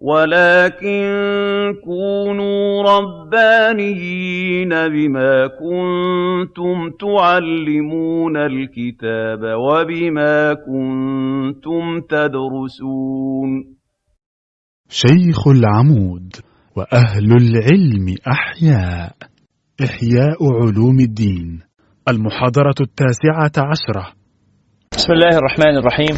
وَلَٰكِن كُونُوا رَبَّانِيِّينَ بِمَا كُنتُمْ تُعَلِّمُونَ الْكِتَابَ وَبِمَا كُنتُمْ تَدْرُسُونَ. شيخ العمود وأهل العلم أحياء. إحياء علوم الدين. المحاضرة التاسعة عشرة. بسم الله الرحمن الرحيم.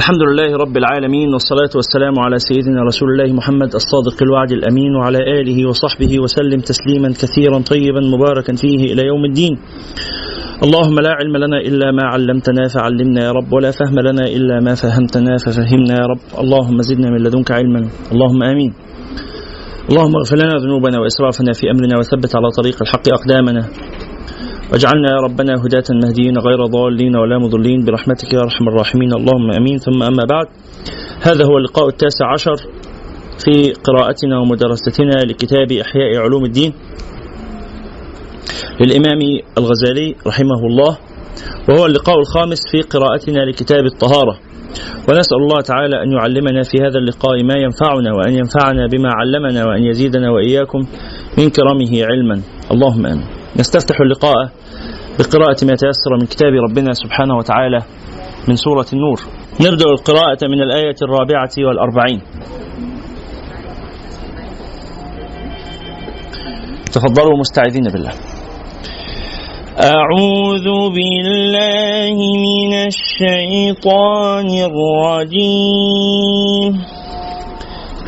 الحمد لله رب العالمين والصلاة والسلام على سيدنا رسول الله محمد الصادق الوعد الأمين وعلى آله وصحبه وسلم تسليما كثيرا طيبا مباركا فيه إلى يوم الدين. اللهم لا علم لنا إلا ما علمتنا فعلمنا يا رب ولا فهم لنا إلا ما فهمتنا ففهمنا يا رب. اللهم زدنا من لدنك علما. اللهم آمين. اللهم اغفر لنا ذنوبنا وإسرافنا في أمرنا وثبت على طريق الحق أقدامنا. واجعلنا يا ربنا هداة مهديين غير ضالين ولا مضلين. برحمتك يا أرحم الراحمين. اللهم أمين. ثم أما بعد هذا هو اللقاء التاسع عشر في قراءتنا ومدرستنا لكتاب إحياء علوم الدين للإمام الغزالي رحمه الله وهو اللقاء الخامس في قراءتنا لكتاب الطهارة. ونسأل الله تعالى أن يعلمنا في هذا اللقاء ما ينفعنا وأن ينفعنا بما علمنا وأن يزيدنا وإياكم من كرمه علما. اللهم آمين. نستفتح اللقاء بقراءة ما تيسر من كتاب ربنا سبحانه وتعالى من سورة النور. نبدأ القراءة من الآية الرابعة والأربعين. تفضلوا مستعيذين بالله. أعوذ بالله من الشيطان الرجيم.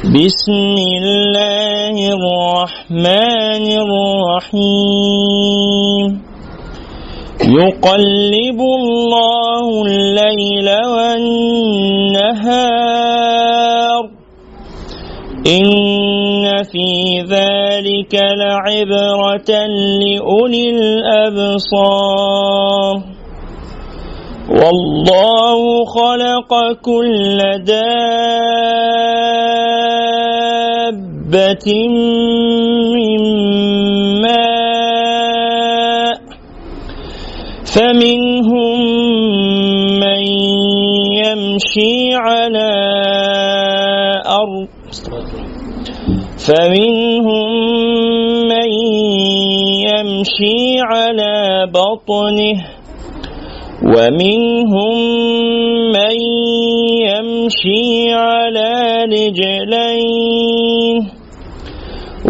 بسم الله الرحمن الرحيم. يقلب الله الليل والنهار. إن في ذلك لعبرة لأولي الأبصار. والله خلق كل دابة من ماء فمنهم من يمشي على أرض فمنهم من يمشي على بطنه ومنهم من يمشي على رجلين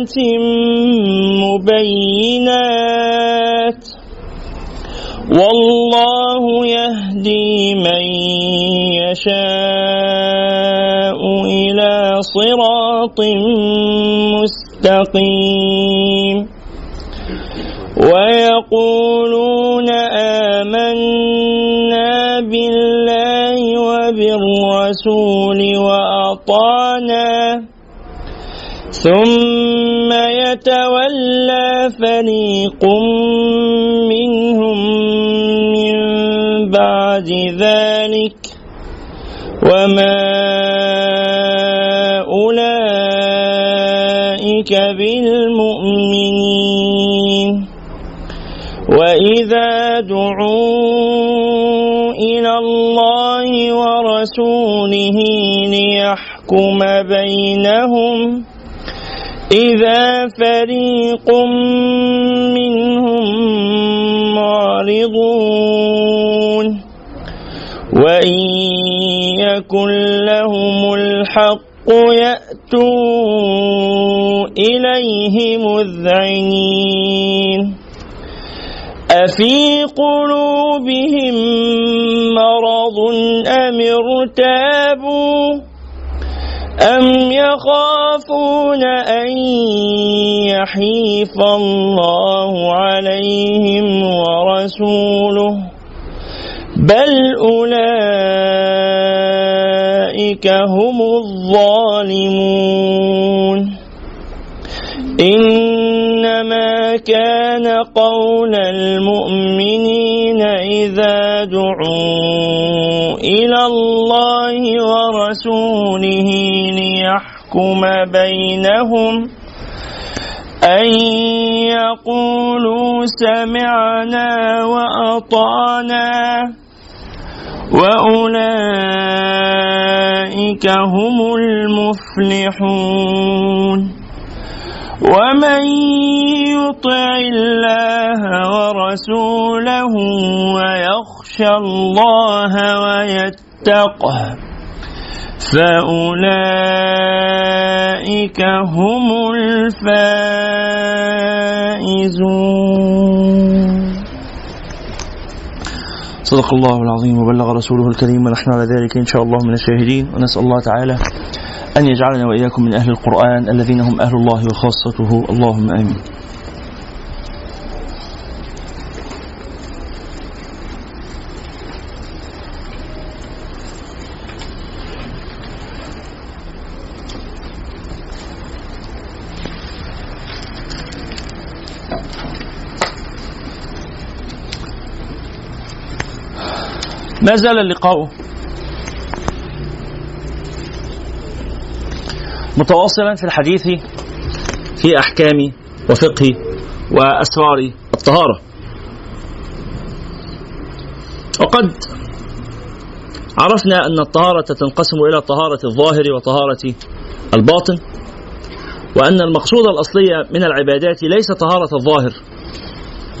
آيات مبينات. والله يهدي من يشاء إلى صراط مستقيم. ويقولون آمنا بالله وبالرسول وأطعنا ثم يتولى فريق منهم من بعد ذلك وما أولئك بالمؤمنين وإذا دعوا إلى الله ورسوله ليحكم بينهم إذا فريق منهم معرضون وإن يكن لهم الحق يأتوا إليه مذعنين. أفي قلوبهم مرض أم ارتابوا؟ أم يخافون أن يحيف الله عليهم ورسوله بل أولئك هم الظالمون إنما كان قول المؤمنين إذا دعوا إلى الله ورسوله ليحكم بينهم أن يقولوا سمعنا وأطعنا وأولئك هم المفلحون ومن يطع الله ورسوله ويخشى الله ويتقه. فأولئك هم الفائزون. صدق الله العظيم وبلغ رسوله الكريم ونحن على ذلك إن شاء الله من الشاهدين. ونسأل الله تعالى أن يجعلنا وإياكم من أهل القرآن الذين هم أهل الله وخاصته. اللهم آمين. زال اللقاء متواصلا في الحديث في احكام وفقه واسرار الطهارة. وقد عرفنا أن الطهارة تنقسم إلى طهارة الظاهر وطهارة الباطن وأن المقصود الأصلي من العبادات ليس طهارة الظاهر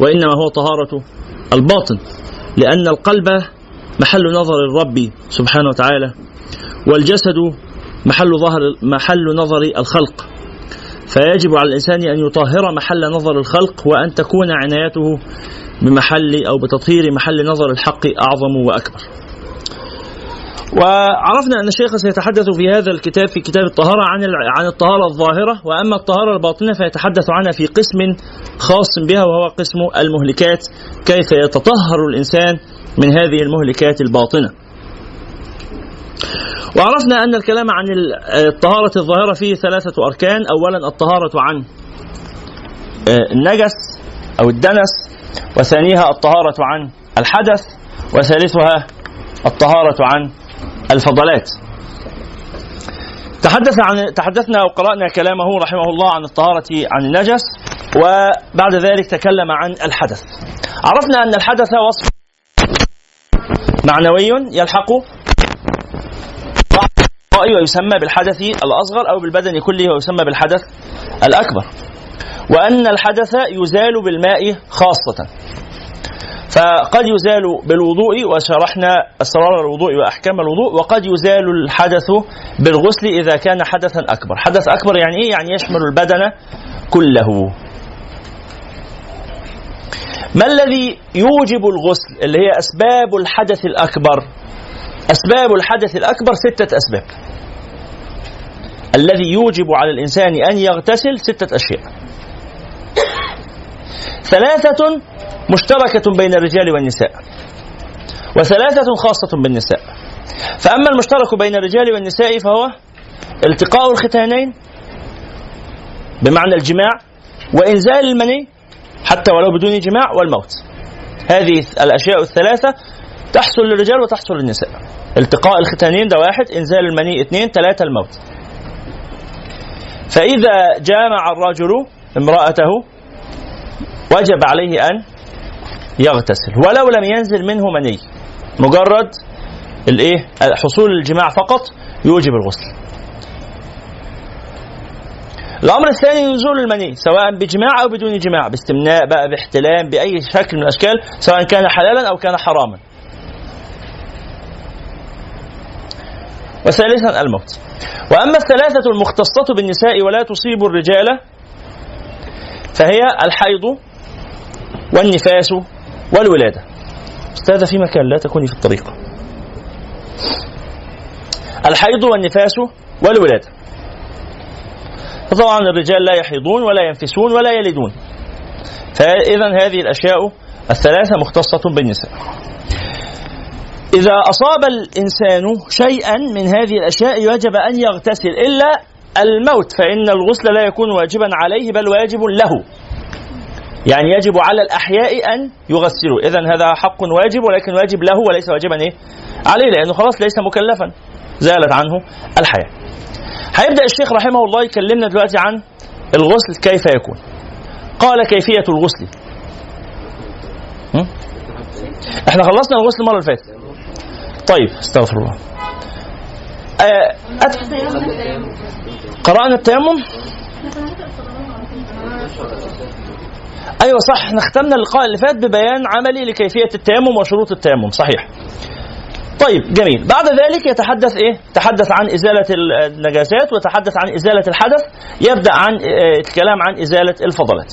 وإنما هو طهارة الباطن لأن القلب محل نظر الرب سبحانه وتعالى والجسد محل ظهر محل نظر الخلق فيجب على الإنسان أن يطهر محل نظر الخلق وأن تكون عنايته بمحل أو بتطهير محل نظر الحق أعظم وأكبر. وعرفنا أن الشيخ سيتحدث في هذا الكتاب في كتاب الطهارة عن عن الطهارة الظاهرة وأما الطهارة الباطنة فيتحدث عنها في قسم خاص بها وهو قسم المهلكات كيف يتطهر الإنسان من هذه المهلكات الباطنة. وعرفنا أن الكلام عن الطهارة الظاهرة فيه ثلاثة أركان. أولا الطهارة عن النجس أو الدنس. وثانيها الطهارة عن الحدث. وثالثها الطهارة عن الفضلات. تحدث عن تحدثنا وقرأنا كلامه رحمه الله عن الطهارة عن النجس. وبعد ذلك تكلم عن الحدث. عرفنا أن الحدث وصف معنوي يلحق ويسمى بالحدث الأصغر أو بالبدن كله ويسمى بالحدث الأكبر. وأن الحدث يزال بالماء خاصة. فقد يزال بالوضوء وشرحنا أسرار الوضوء وأحكام الوضوء وقد يزال الحدث بالغسل إذا كان حدثا أكبر. حدث أكبر يعني إيه؟ يعني يشمل البدن كله. ما الذي يوجب الغسل؟ اللي هي أسباب الحدث الأكبر. أسباب الحدث الأكبر ستة أسباب. الذي يوجب على الإنسان أن يغتسل ستة أشياء. ثلاثة مشتركة بين الرجال والنساء. وثلاثة خاصة بالنساء. فأما المشترك بين الرجال والنساء فهو التقاء الختانين بمعنى الجماع وإنزال المني حتى ولو بدون جماع والموت. هذه الأشياء الثلاثة تحصل للرجال وتحصل للنساء. التقاء الختانين ده واحد إنزال المني اثنين ثلاثة الموت. فإذا جامع الرجل امرأته وجب عليه أن يغتسل. ولو لم ينزل منه مني مجرد الإيه؟ حصول الجماع فقط يوجب الغسل. الأمر الثاني نزول المني سواء بجماع أو بدون جماع باستمناء بقى باحتلام بأي شكل من الأشكال سواء كان حلالا أو كان حراما. وثالثا الموت. وأما الثلاثة المختصة بالنساء ولا تصيب الرجال فهي الحيض والنفاس والولادة. أستاذ في مكان لا تكوني في الطريق. الحيض والنفاس والولادة. فطبعا الرجال لا يحيضون ولا ينفسون ولا يلدون. فاذا هذه الأشياء الثلاثة مختصة بالنساء. إذا أصاب الإنسان شيئا من هذه الأشياء يجب أن يغتسل إلا الموت فإن الغسل لا يكون واجبا عليه بل واجب له. يعني يجب على الأحياء أن يغسلوا. إذا هذا حق واجب ولكن واجب له وليس واجبا إيه؟ عليه لأنه خلاص ليس مكلفا. زالت عنه الحياة. هيبدأ الشيخ رحمه الله يكلمنا دلوقتي عن الغسل كيف يكون. قال كيفية الغسل. إحنا خلصنا الغسل المرة اللي فاتت. طيب استغفر الله. آه أت... قرأنا التيمم؟ أيوه صح إحنا ختمنا اللقاء اللي فات ببيان عملي لكيفية التيمم وشروط التيمم صحيح. طيب جميل. بعد ذلك يتحدث إيه؟ تحدث عن إزالة النجاسات وتحدث عن إزالة الحدث. يبدأ عن آه، الكلام عن إزالة الفضلات.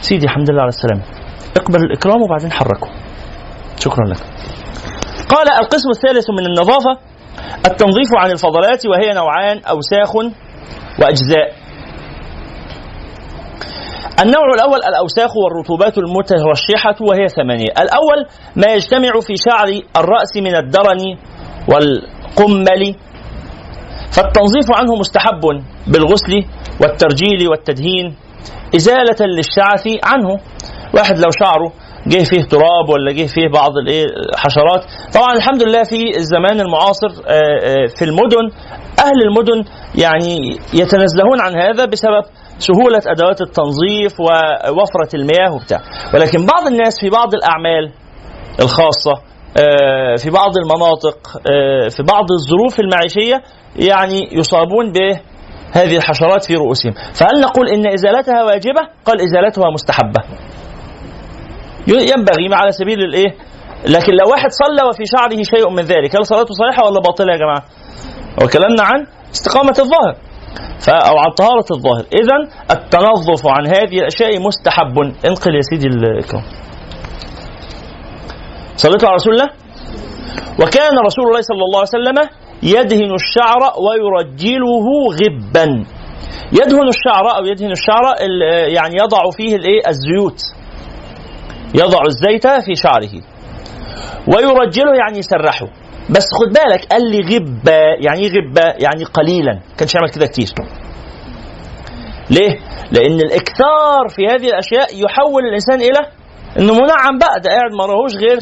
سيدي الحمد لله على السلامة. اقبل الإكرام وبعدين حركه شكرا لك. قال القسم الثالث من النظافة التنظيف عن الفضلات وهي نوعان أوساخ وأجزاء. النوع الأول الأوساخ والرطوبات المترشحة وهي ثمانية. الأول ما يجتمع في شعر الرأس من الدرن والقمل فالتنظيف عنه مستحب بالغسل والترجيل والتدهين إزالة للشعث عنه. واحد لو شعره جه فيه تراب ولا جه فيه بعض الحشرات طبعا الحمد لله في الزمان المعاصر آه، آه، في المدن أهل المدن يعني يتنزهون عن هذا بسبب سهولة أدوات التنظيف ووفرة المياه وبتاع. ولكن بعض الناس في بعض الأعمال الخاصة آه، في بعض المناطق في بعض الظروف المعيشية يعني يصابون بهذه الحشرات في رؤوسهم. فهل نقول إن إزالتها واجبة؟ قال إزالتها مستحبة. ينبغي على سبيل الإيه؟ لكن لو واحد صلى وفي شعره شيء من ذلك هل صلاته صحيحة ولا باطلة يا جماعة؟ وكلامنا عن استقامة الظاهر. أو عن طهارة الظاهر. إذا التنظف عن هذه الأشياء مستحب. انقل يا سيدي الكرام صليت على رسول الله؟ وكان رسول الله صلى الله عليه وسلم يدهن الشعر ويرجله غبا. يدهن الشعر أو يدهن الشعر يعني يضع فيه الإيه؟ الزيوت. يضع الزيت في شعره. ويرجله يعني يسرحه. بس خد بالك قال لي غبة يعني إيه غبة يعني قليلا. كانش يعمل كده كتير. ليه؟ لأن الإكثار في هذه الأشياء يحول الإنسان إلى إنه منعم بقى. ده قاعد ما راهوش غير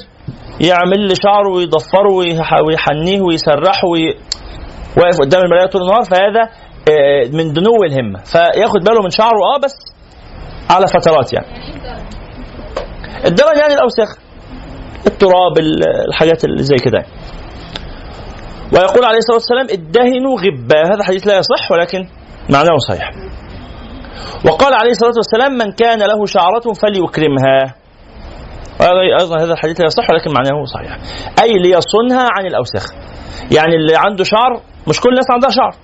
يعمل لي شعره ويضفره ويحنيه ويسرحه وي... واقف قدام المراية طول النهار. فهذا آه، من دنو الهمة. فياخد باله من شعره آه بس على فترات يعني. الدرن يعني الأوساخ التراب الحاجات اللي زي كده. ويقول عليه الصلاة والسلام ادهنوا غبا هذا حديث لا يصح ولكن معناه صحيح. وقال عليه الصلاة والسلام من كان له شعرة فليكرمها. أيضا هذا الحديث لا يصح ولكن معناه صحيح. أي ليصنها عن الأوساخ. يعني اللي عنده شعر مش كل الناس عندها شعر.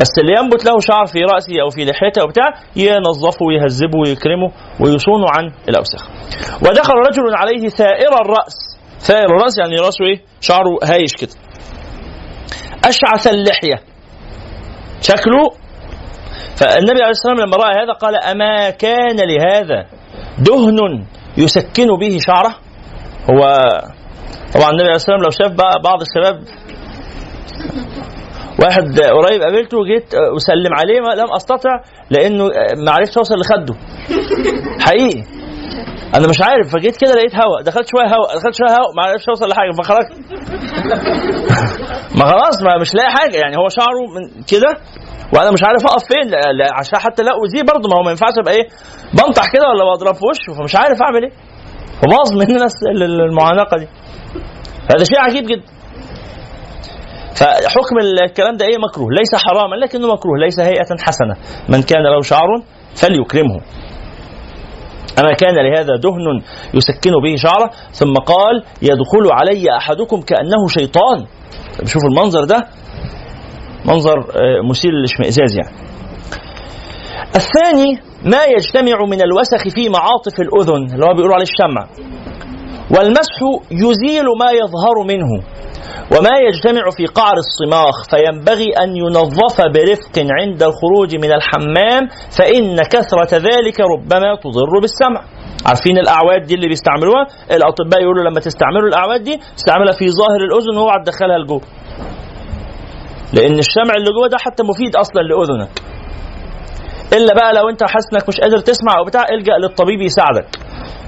بس اللي ينبت له شعر في رأسه أو في لحيته أو بتاع ينظفه ويهذبه ويكرمه ويصونه عن الأوساخ. ودخل رجل عليه ثائر الرأس. ثائر الرأس يعني رأسه إيه؟ شعره هايش كده. أشعث اللحية. شكله؟ فالنبي عليه الصلاة والسلام لما رأى هذا قال أما كان لهذا دهن يسكن به شعره؟ هو طبعا النبي عليه الصلاة والسلام لو شاف بقى بعض الشباب واحد قريب قابلته وجيت اسلم عليه لم أستطع لأنه ما عرفتش اوصل لخده حقيقي. أنا مش عارف فجيت كده لقيت هواء دخلت شوية هواء دخلت شوية هواء ما عرفتش اوصل لحاجة فخرجت. ما خلاص ما مش لاقي حاجة. يعني هو شعره من كده وأنا مش عارف أقف فين. عشان حتى لا اذيه برضه ما هو ما ينفعش أبقى إيه بنطح كده ولا بضرب في وشه فمش عارف أعمل إيه. فباظ مننا المعانقة دي. هذا شيء عجيب جدا. فحكم الكلام ده إيه؟ مكروه ليس حراما لكنه مكروه ليس هيئة حسنة. من كان له شعر فليكرمه. أما كان لهذا دهن يسكن به شعره ثم قال يدخل علي أحدكم كأنه شيطان. شوف المنظر ده. منظر آه، مثير للاشمئزاز يعني. الثاني ما يجتمع من الوسخ في معاطف الأذن. اللي هو بيقولوا عليه الشمع. والمسح يزيل ما يظهر منه وما يجتمع في قعر الصماخ فينبغي أن ينظف برفق عند الخروج من الحمام فإن كثرة ذلك ربما تضر بالسمع. عارفين الأعواد دي اللي بيستعملوها؟ الأطباء يقولوا لما تستعملوا الأعواد دي استعملها في ظاهر الأذن واوعى تدخلها لجوه لأن الشمع اللي جوه ده حتى مفيد أصلا لأذنك. إلا بقى لو أنت حاسس إنك مش قادر تسمع أو بتاع إلجأ للطبيب يساعدك.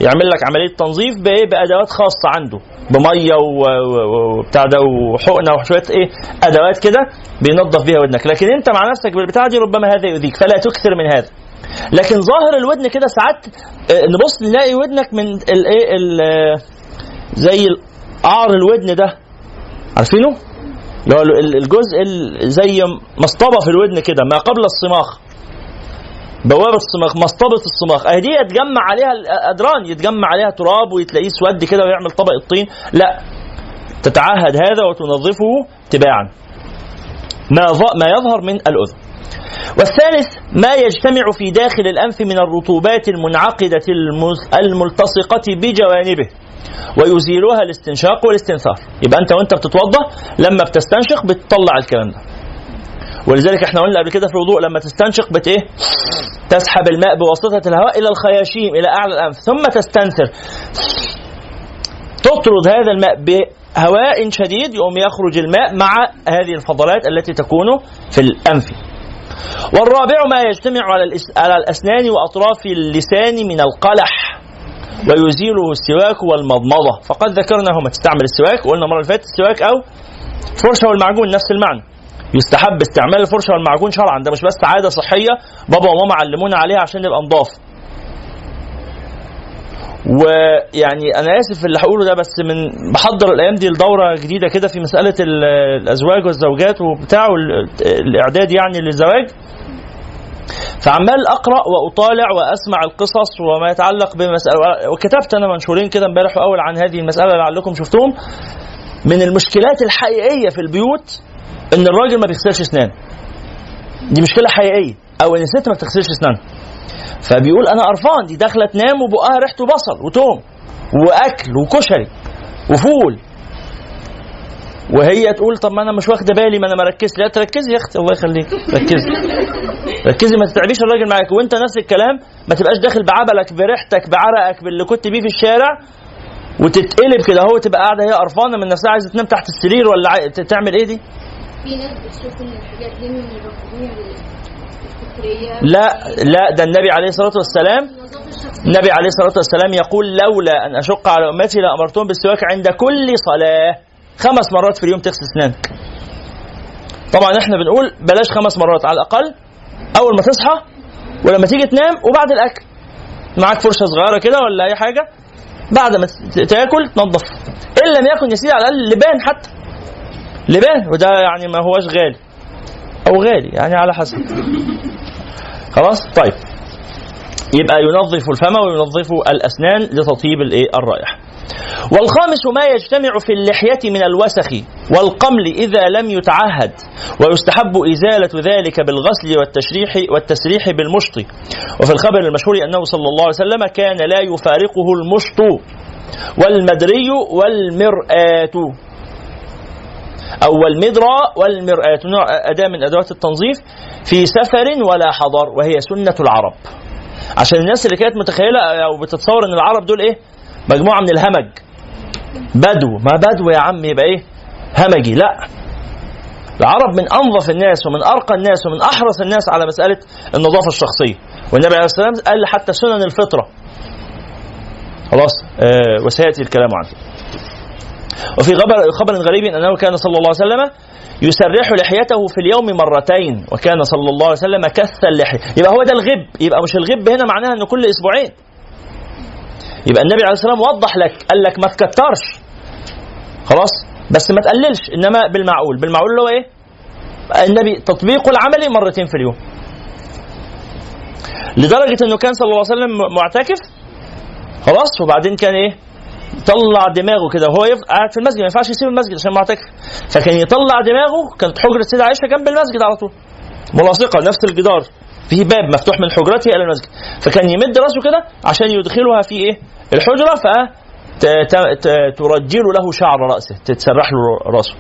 يعمل لك عملية تنظيف بايه بأدوات خاصة عنده. بمية وبتاع ده وحقنة وشوية إيه أدوات كده بينظف بيها ودنك. لكن أنت مع نفسك بالبتاع دي ربما هذا يؤذيك فلا تكثر من هذا. لكن ظاهر الودن كده ساعات آه، نبص نلاقي ودنك من الايه زي قعر الودن ده. عارفينه؟ اللي هو الجزء زي مصطبة في الودن كده ما قبل الصماخ. بوابه الصماخ مصطبة الصماخ. أهي دي يتجمع عليها الادران يتجمع عليها تراب وتلاقيه سود كده ويعمل طبق الطين. لا تتعهد هذا وتنظفه تباعا. ما ما يظهر من الأذن. والثالث ما يجتمع في داخل الأنف من الرطوبات المنعقدة الملتصقة بجوانبه. ويزيلها الاستنشاق والاستنثار. يبقى أنت وأنت بتتوضأ لما بتستنشق بتطلع الكلام ده. ولذلك إحنا قلنا قبل كده في الوضوء لما تستنشق بت إيه؟ تسحب الماء بواسطة الهواء إلى الخياشيم إلى أعلى الأنف ثم تستنثر. تطرد هذا الماء بهواء شديد يقوم يخرج الماء مع هذه الفضلات التي تكون في الأنف. والرابع ما يجتمع على الأسنان وأطراف اللسان من القلح ويزيله السواك والمضمضة. فقد ذكرنا هما تستعمل السواك وقلنا مرة اللي فاتت السواك أو فرشة والمعجون نفس المعنى. يستحب استعمال الفرشة والمعجون شرعا. ده مش بس عادة صحية بابا وماما علمونا عليها عشان نبقى نضاف. ويعني أنا آسف اللي هقوله ده بس من بحضر الأيام دي لدورة جديدة كده في مسألة الأزواج والزوجات وبتاع الإعداد يعني للزواج. فعمال أقرأ وأطالع وأسمع القصص وما يتعلق بمسألة وكتبت أنا منشورين كده امبارح وأول عن هذه المسألة لعلكم شفتهم. من المشكلات الحقيقية في البيوت إن الراجل ما بيغسلش اسنانه دي مشكلة حقيقية. أو إن الست ما بتغسلش اسنانها فبيقول أنا قرفان دي داخلة تنام وبقها ريحته بصل وتوم وأكل وكشري وفول. وهي تقول طب ما أنا مش واخدة بالي ما أنا مركز لا تركزي يا أختي الله يخليك. ركزي. ركزي ما تتعبيش الراجل معاك. وأنت نفس الكلام ما تبقاش داخل بعبلك بريحتك بعرقك باللي كنت بيه في الشارع وتتقلب كده. اهو تبقى قاعدة هي قرفانة من نفسها عايزة تنام تحت السرير ولا تعمل إيه دي؟ في ناس بتشوف إن الحاجات دي من لا لا ده النبي عليه الصلاة والسلام النبي عليه الصلاة والسلام يقول لولا أن أشق على أمتي لأمرتهم بالسواك عند كل صلاة. خمس مرات في اليوم تغسل أسنانك. طبعا إحنا بنقول بلاش خمس مرات على الأقل أول ما تصحى ولما تيجي تنام وبعد الأكل. معاك فرشة صغيرة كده ولا أي حاجة؟ بعد ما تاكل تنظف إن لم يكن يا سيدي على الأقل لبان حتى. لبان وده يعني ما هوش غالي. أو غالي يعني على حسب. خلاص؟ طيب. يبقى ينظف الفم وينظف الأسنان لتطيب الإيه؟ الرائحة. والخامس ما يجتمع في اللحية من الوسخ والقمل إذا لم يتعهد ويستحب إزالة ذلك بالغسل والتشريح والتسريح بالمشط. وفي الخبر المشهور أنه صلى الله عليه وسلم كان لا يفارقه المشط والمدري والمرآة. أو المدرى والمرآة أداة من أدوات التنظيف في سفر ولا حضر وهي سنة العرب. عشان الناس اللي كانت متخيلة أو بتتصور أن العرب دول إيه؟ مجموعة من الهمج. بدو. ما بدو يا عم يبقى إيه؟ همجي. لا. العرب من أنظف الناس ومن أرقى الناس ومن أحرص الناس على مسألة النظافة الشخصية. والنبي عليه الصلاة والسلام قال حتى سنن الفطرة. خلاص. آه وسيأتي الكلام عنه. وفي خبر غريب انه كان صلى الله عليه وسلم يسرح لحيته في اليوم مرتين وكان صلى الله عليه وسلم كث اللحية. يبقى هو ده الغب. يبقى مش الغب هنا معناها إنه كل أسبوعين. يبقى النبي عليه الصلاة والسلام وضح لك قال لك ما تكترش. خلاص؟ بس ما تقللش. إنما بالمعقول. بالمعقول اللي هو إيه؟ النبي تطبيقه العملي مرتين في اليوم. لدرجة إنه كان صلى الله عليه وسلم معتكف. خلاص؟ وبعدين كان إيه؟ يطلع دماغه كده وهو قاعد في المسجد ما ينفعش يسيب المسجد عشان معتكف فكان يطلع دماغه كانت حجرة السيده عائشة جنب المسجد على طول. ملاصقة نفس الجدار. في باب مفتوح من حجرته إلى المسجد. فكان يمد راسه كده عشان يدخلها في إيه؟ الحجرة ف ترجل له شعر رأسه تتسرح له رأسه.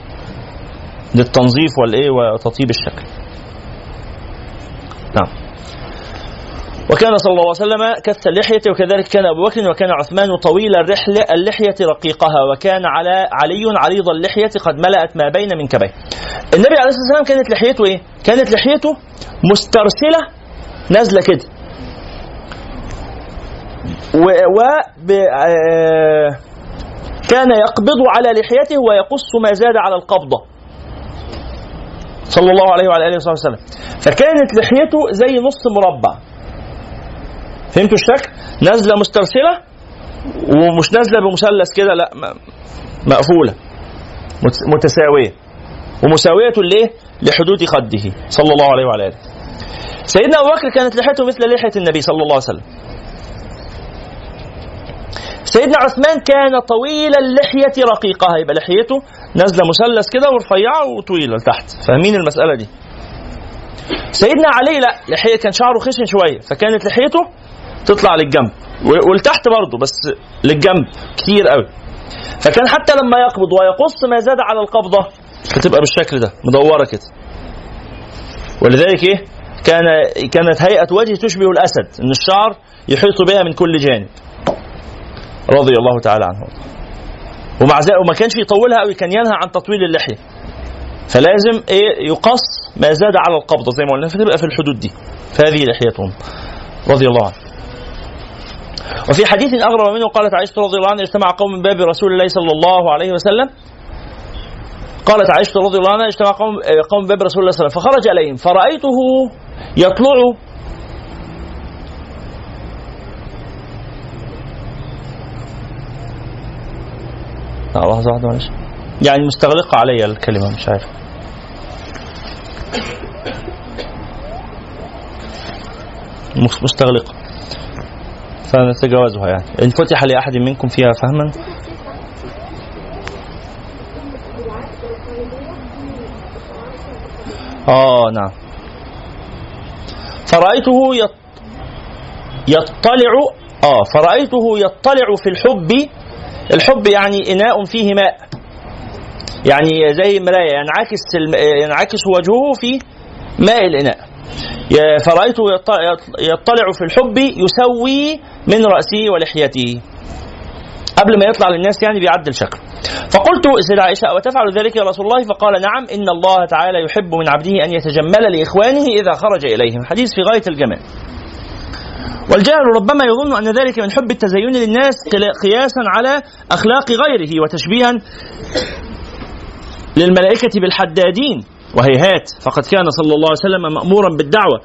للتنظيف والإيه وتطيب الشكل. وكان صلى الله عليه وسلم كث اللحية وكذلك كان أبو بكر وكان عثمان طويل الرحلة اللحية رقيقها وكان على علي عريض اللحية قد ملأت ما بين من كبيه النبي عليه الصلاة والسلام كانت لحيته إيه؟ كانت لحيته مسترسلة نازلة كده. و, و ب... آه... كان يقبض على لحيته ويقص ما زاد على القبضة. صلى الله عليه وعلى آله وصحبه وسلم. فكانت لحيته زي نص مربع. فهمتوا الشكل؟ نازله مسترسلة ومش نازله بمثلث كده لا مقفولة متساوية ومساويه لايه؟ لحدود خده صلى الله عليه وعلى آله. سيدنا أبو بكر كانت لحيته مثل لحيه النبي صلى الله عليه وسلم. سيدنا عثمان كان طويل اللحية رقيقها يبقى لحيته نازلة مثلث كده ورفيعة وطويلة لتحت فاهمين المسألة دي سيدنا علي لا لحية كان شعره خشن شوية فكانت لحيته تطلع للجنب. ولتحت برضه بس للجنب. كتير قوي. فكان حتى لما يقبض ويقص ما زاد على القبضة بتبقى بالشكل ده مدورة كده. ولذلك إيه؟ كان كانت هيئة وجهه تشبه الأسد إن الشعر يحيط بها من كل جانب. رضي الله تعالى عنه. ومع ذلك وما كانش يطولها قوي كان ينهى عن تطويل اللحية. فلازم إيه؟ يقص ما زاد على القبضة زي ما قلنا فتبقى في الحدود دي. فهذه لحيتهم. رضي الله عنه. وفي حديث أغرب منه قالت عائشة رضي الله عنها اجتمع قوم من باب رسول الله صلى الله عليه وسلم. قالت عائشة رضي الله عنها اجتمع قوم قوم باب رسول الله صلى الله عليه وسلم. فخرج إليهم فرأيته يطلع. لحظة واحدة معلش. يعني مستغلقة علي الكلمة مش عارف. مستغلقة فنتجاوزها يعني. إن فتح لأحد منكم فيها فهما. آه نعم. فرأيته يطلع آه فرأيته يطلع في الحب. الحب يعني إناء فيه ماء. يعني زي مراية ينعكس ينعكس وجهه في ماء الإناء. فرأيته يطلع في الحب يسوي من رأسه ولحيته. قبل ما يطلع للناس يعني بيعدل شكله. فقلت سيدة عائشة وتفعل ذلك يا رسول الله؟ فقال نعم إن الله تعالى يحب من عبده أن يتجمل لإخوانه إذا خرج إليهم. حديث في غاية الجمال. والجاهل ربما يظن أن ذلك من حب التزين للناس قياسا على أخلاق غيره وتشبيها للملائكة بالحدادين. وهيهات فقد كان صلى الله عليه وسلم مأمورا بالدعوة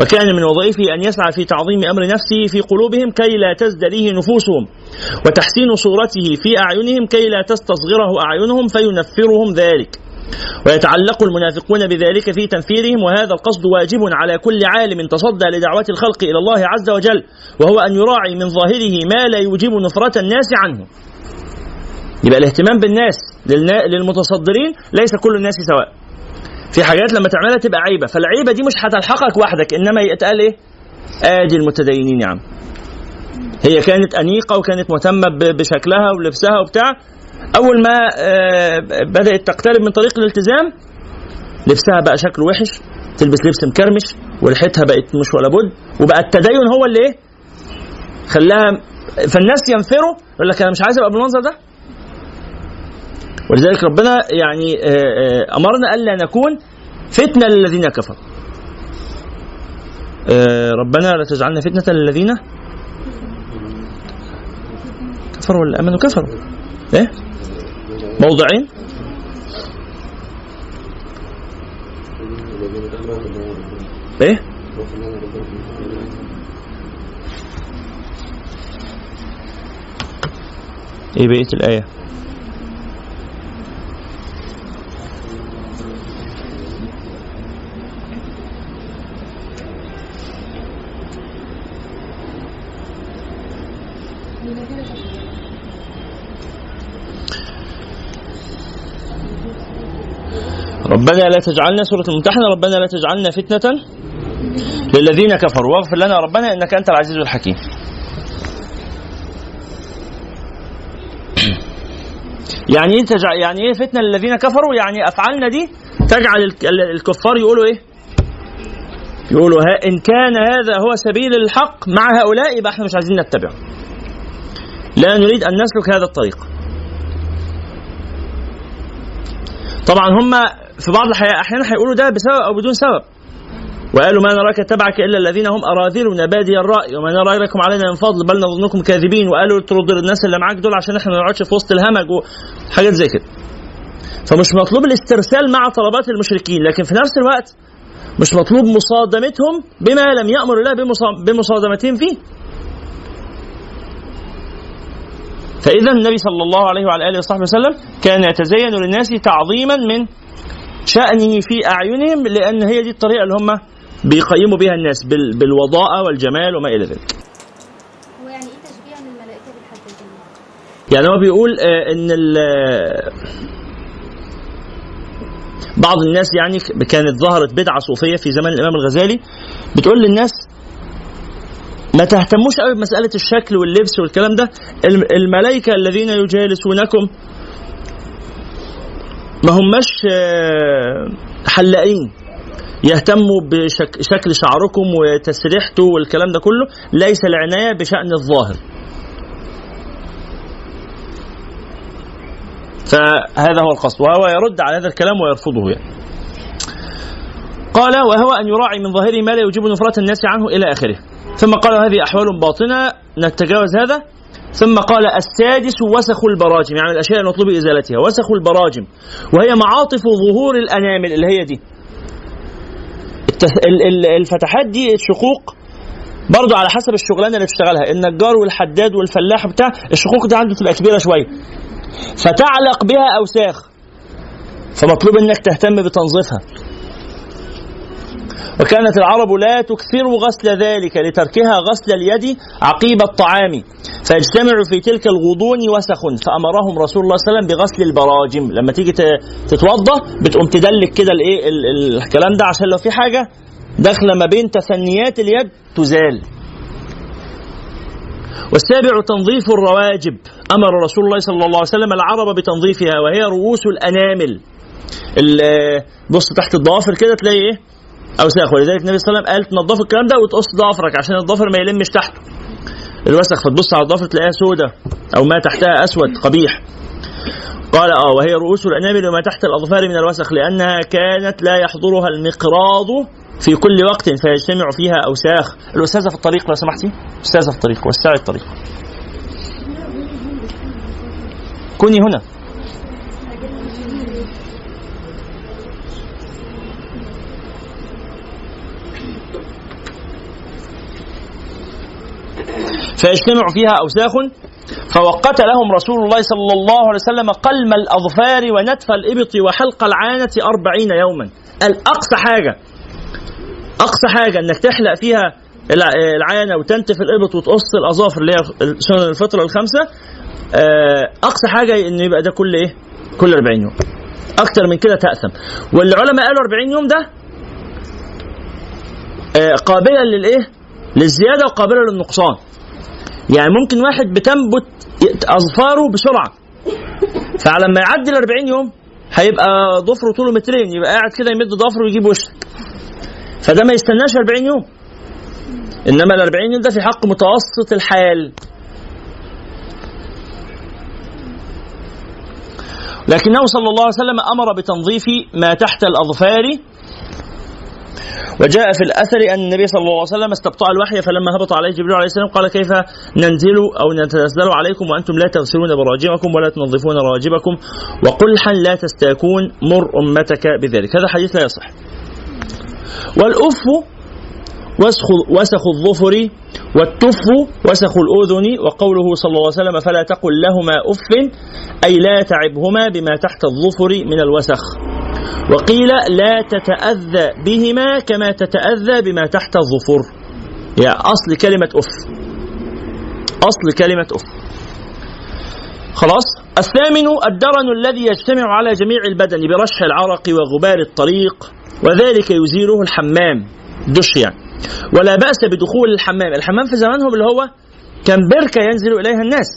وكان من وظائفه أن يسعى في تعظيم أمر نفسه في قلوبهم كي لا تزدريه نفوسهم وتحسين صورته في أعينهم كي لا تستصغره أعينهم فينفرهم ذلك. ويتعلق المنافقون بذلك في تنفيرهم وهذا القصد واجب على كل عالم تصدى لدعوة الخلق إلى الله عز وجل وهو أن يراعي من ظاهره ما لا يوجب نفرة الناس عنه. يبقى الاهتمام بالناس للمتصدرين ليس كل الناس سواء. في حاجات لما تعملها تبقى عيبة. فالعيبة دي مش هتلحقك وحدك إنما يتقال إيه؟ آدي المتدينين يا عم. هي كانت أنيقة وكانت مهتمة بشكلها ولبسها وبتاع. أول ما آه، بدأت تقترب من طريق الالتزام لبسها بقى شكله وحش تلبس لبس مكرمش ولحيتها بقت مش ولا بد. وبقى التدين هو اللي إيه؟ خلاها فالناس ينفروا يقول لك أنا مش عايز أبقى بالمنظر ده. ولذلك ربنا يعني آه، آه، أمرنا ألا نكون فتنة للذين كفروا. آه، ربنا لا تجعلنا فتنة للذين كفروا ولا آمنوا. كفروا. إيه؟ موضعين. إيه؟ إيه بقية الآية؟ ربنا لا تجعلنا سورة الممتحنة ربنا لا تجعلنا فتنة للذين كفروا. واغفر لنا ربنا إنك أنت العزيز الحكيم. يعني إيه تجع... يعني إيه فتنة للذين كفروا؟ يعني أفعالنا دي تجعل الكفار يقولوا إيه؟ يقولوا ها إن كان هذا هو سبيل الحق مع هؤلاء يبقى إحنا مش عايزين نتبعه لا نريد أن نسلك هذا الطريق. طبعا هم في بعض الاحيان هيقولوا ده بسبب أو بدون سبب. وقالوا ما نراك تبعك إلا الذين هم أراذلنا بادي الرأي وما نرى لكم علينا من فضل بل نظنكم كاذبين. وقالوا ترد الناس اللي معاك دول عشان إحنا ما نقعدش في وسط الهمج وحاجات زي كده. فمش مطلوب الاسترسال مع طلبات المشركين لكن في نفس الوقت مش مطلوب مصادمتهم بما لم يأمر الله بمصادمتهم فيه. فإذا النبي صلى الله عليه وعلى آله وصحبه وسلم كان يتزين للناس تعظيما من شأنه في أعينهم لأن هي دي الطريقة اللي هم بيقيموا بها الناس بالوضاءة والجمال وما إلى ذلك تشبيها الملائكة بالحدادين؟ يعني هو بيقول آه، إن بعض الناس يعني كانت ظهرت بدعة صوفية في زمن الإمام الغزالي بتقول للناس ما تهتموش قوي بمسألة الشكل واللبس والكلام ده الملائكة الذين يجالسونكم ما هماش آه، حلاقين. يهتموا بشكل شعركم وتسريحته والكلام ده كله. ليس العناية بشأن الظاهر. فهذا هو القصد. وهو يرد على هذا الكلام ويرفضه يعني. قال وهو أن يراعي من ظاهره ما لا يجيب نفرة الناس عنه إلى آخره. ثم قال هذه أحوال باطنة. نتجاوز هذا. ثم قال السادس وسخ البراجم يعني الأشياء المطلوب إزالتها وسخ البراجم. وهي معاطف ظهور الأنامل اللي هي دي. الفتحات دي الشقوق برضو على حسب الشغلانة اللي بتشتغلها النجار والحداد والفلاح بتاع الشقوق دي عنده تبقى كبيرة شوية. فتعلق بها أوساخ فمطلوب إنك تهتم بتنظيفها. وكانت العرب لا تكثر غسل ذلك لتركها غسل اليد عقيب الطعام. فيجتمع في تلك الغضون وسخ فأمرهم رسول الله صلى الله عليه وسلم بغسل البراجم. لما تيجي تتوضا بتقوم تدلك كده الإيه الكلام ده عشان لو في حاجة داخلة ما بين تثنيات اليد تزال. والسابع تنظيف الرواجب. أمر رسول الله صلى الله عليه وسلم العرب بتنظيفها وهي رؤوس الأنامل. بص تحت الضوافر كده تلاقي إيه؟ اوساخ ولذلك النبي صلى الله عليه وسلم قال تنظفوا الكلام ده وتقص ضفرك عشان الضفر ما يلمش تحته الوسخ فتبص على الضفر تلاقيها سودة أو ما تحتها أسود قبيح. قال آه وهي رؤوس الانامل وما تحت الأظفار من الوسخ لأنها كانت لا يحضرها المقراض في كل وقت فيجتمع فيها أوساخ. الأستاذة في الطريق لو سمحتي؟ أستاذة في الطريق وسعي الطريق. كوني هنا. فيجتمع فيها أوساخ فوقت لهم رسول الله صلى الله عليه وسلم قلم الأظفار ونتف الإبط وحلق العانة أربعين يوما. الأقصى حاجة أقصى حاجة أنك تحلق فيها العانة وتنتف الإبط وتقص الأظافر اللي هي سنن الفطرة الخمسة. آه، أقصى حاجة أن يبقى ده كل إيه؟ كل 40 يوم. أكتر من كده تأثم. والعلماء قالوا 40 يوم ده آه، قابلة للإيه؟ للزيادة وقابلة للنقصان. يعني ممكن واحد بتنبت أظفاره بسرعة. فلما يعدي ال 40 يوم هيبقى ضفره طوله مترين يبقى قاعد كده يمد ضفره ويجيب وشك فده ما يستناش 40 يوم. إنما ال 40 يوم ده في حق متوسط الحال. لكنه صلى الله عليه وسلم أمر بتنظيف ما تحت الأظفار وجاء في الأثر أن النبي صلى الله عليه وسلم استبطأ الوحي فلما هبط عليه جبريل عليه السلام قال كيف ننزل أو نتنزل عليكم وأنتم لا تغسلون براجمكم ولا تنظفون راجبكم؟ وقلحا لا تستاكون مر أمتك بذلك. هذا حديث لا يصح. والأف وسخ وسخ الظفر والتف وسخ الأذن وقوله صلى الله عليه وسلم فلا تقل لهما أف أي لا تعبهما بما تحت الظفر من الوسخ. وقيل لا تتأذى بهما كما تتأذى بما تحت الظفر. يعني أصل كلمة أف. أصل كلمة أف. خلاص؟ الثامن الدرن الذي يجتمع على جميع البدن برشح العرق وغبار الطريق وذلك يزيله الحمام. دش يعني ولا بأس بدخول الحمام. الحمام في زمانهم اللي هو كان بركة ينزل إليها الناس.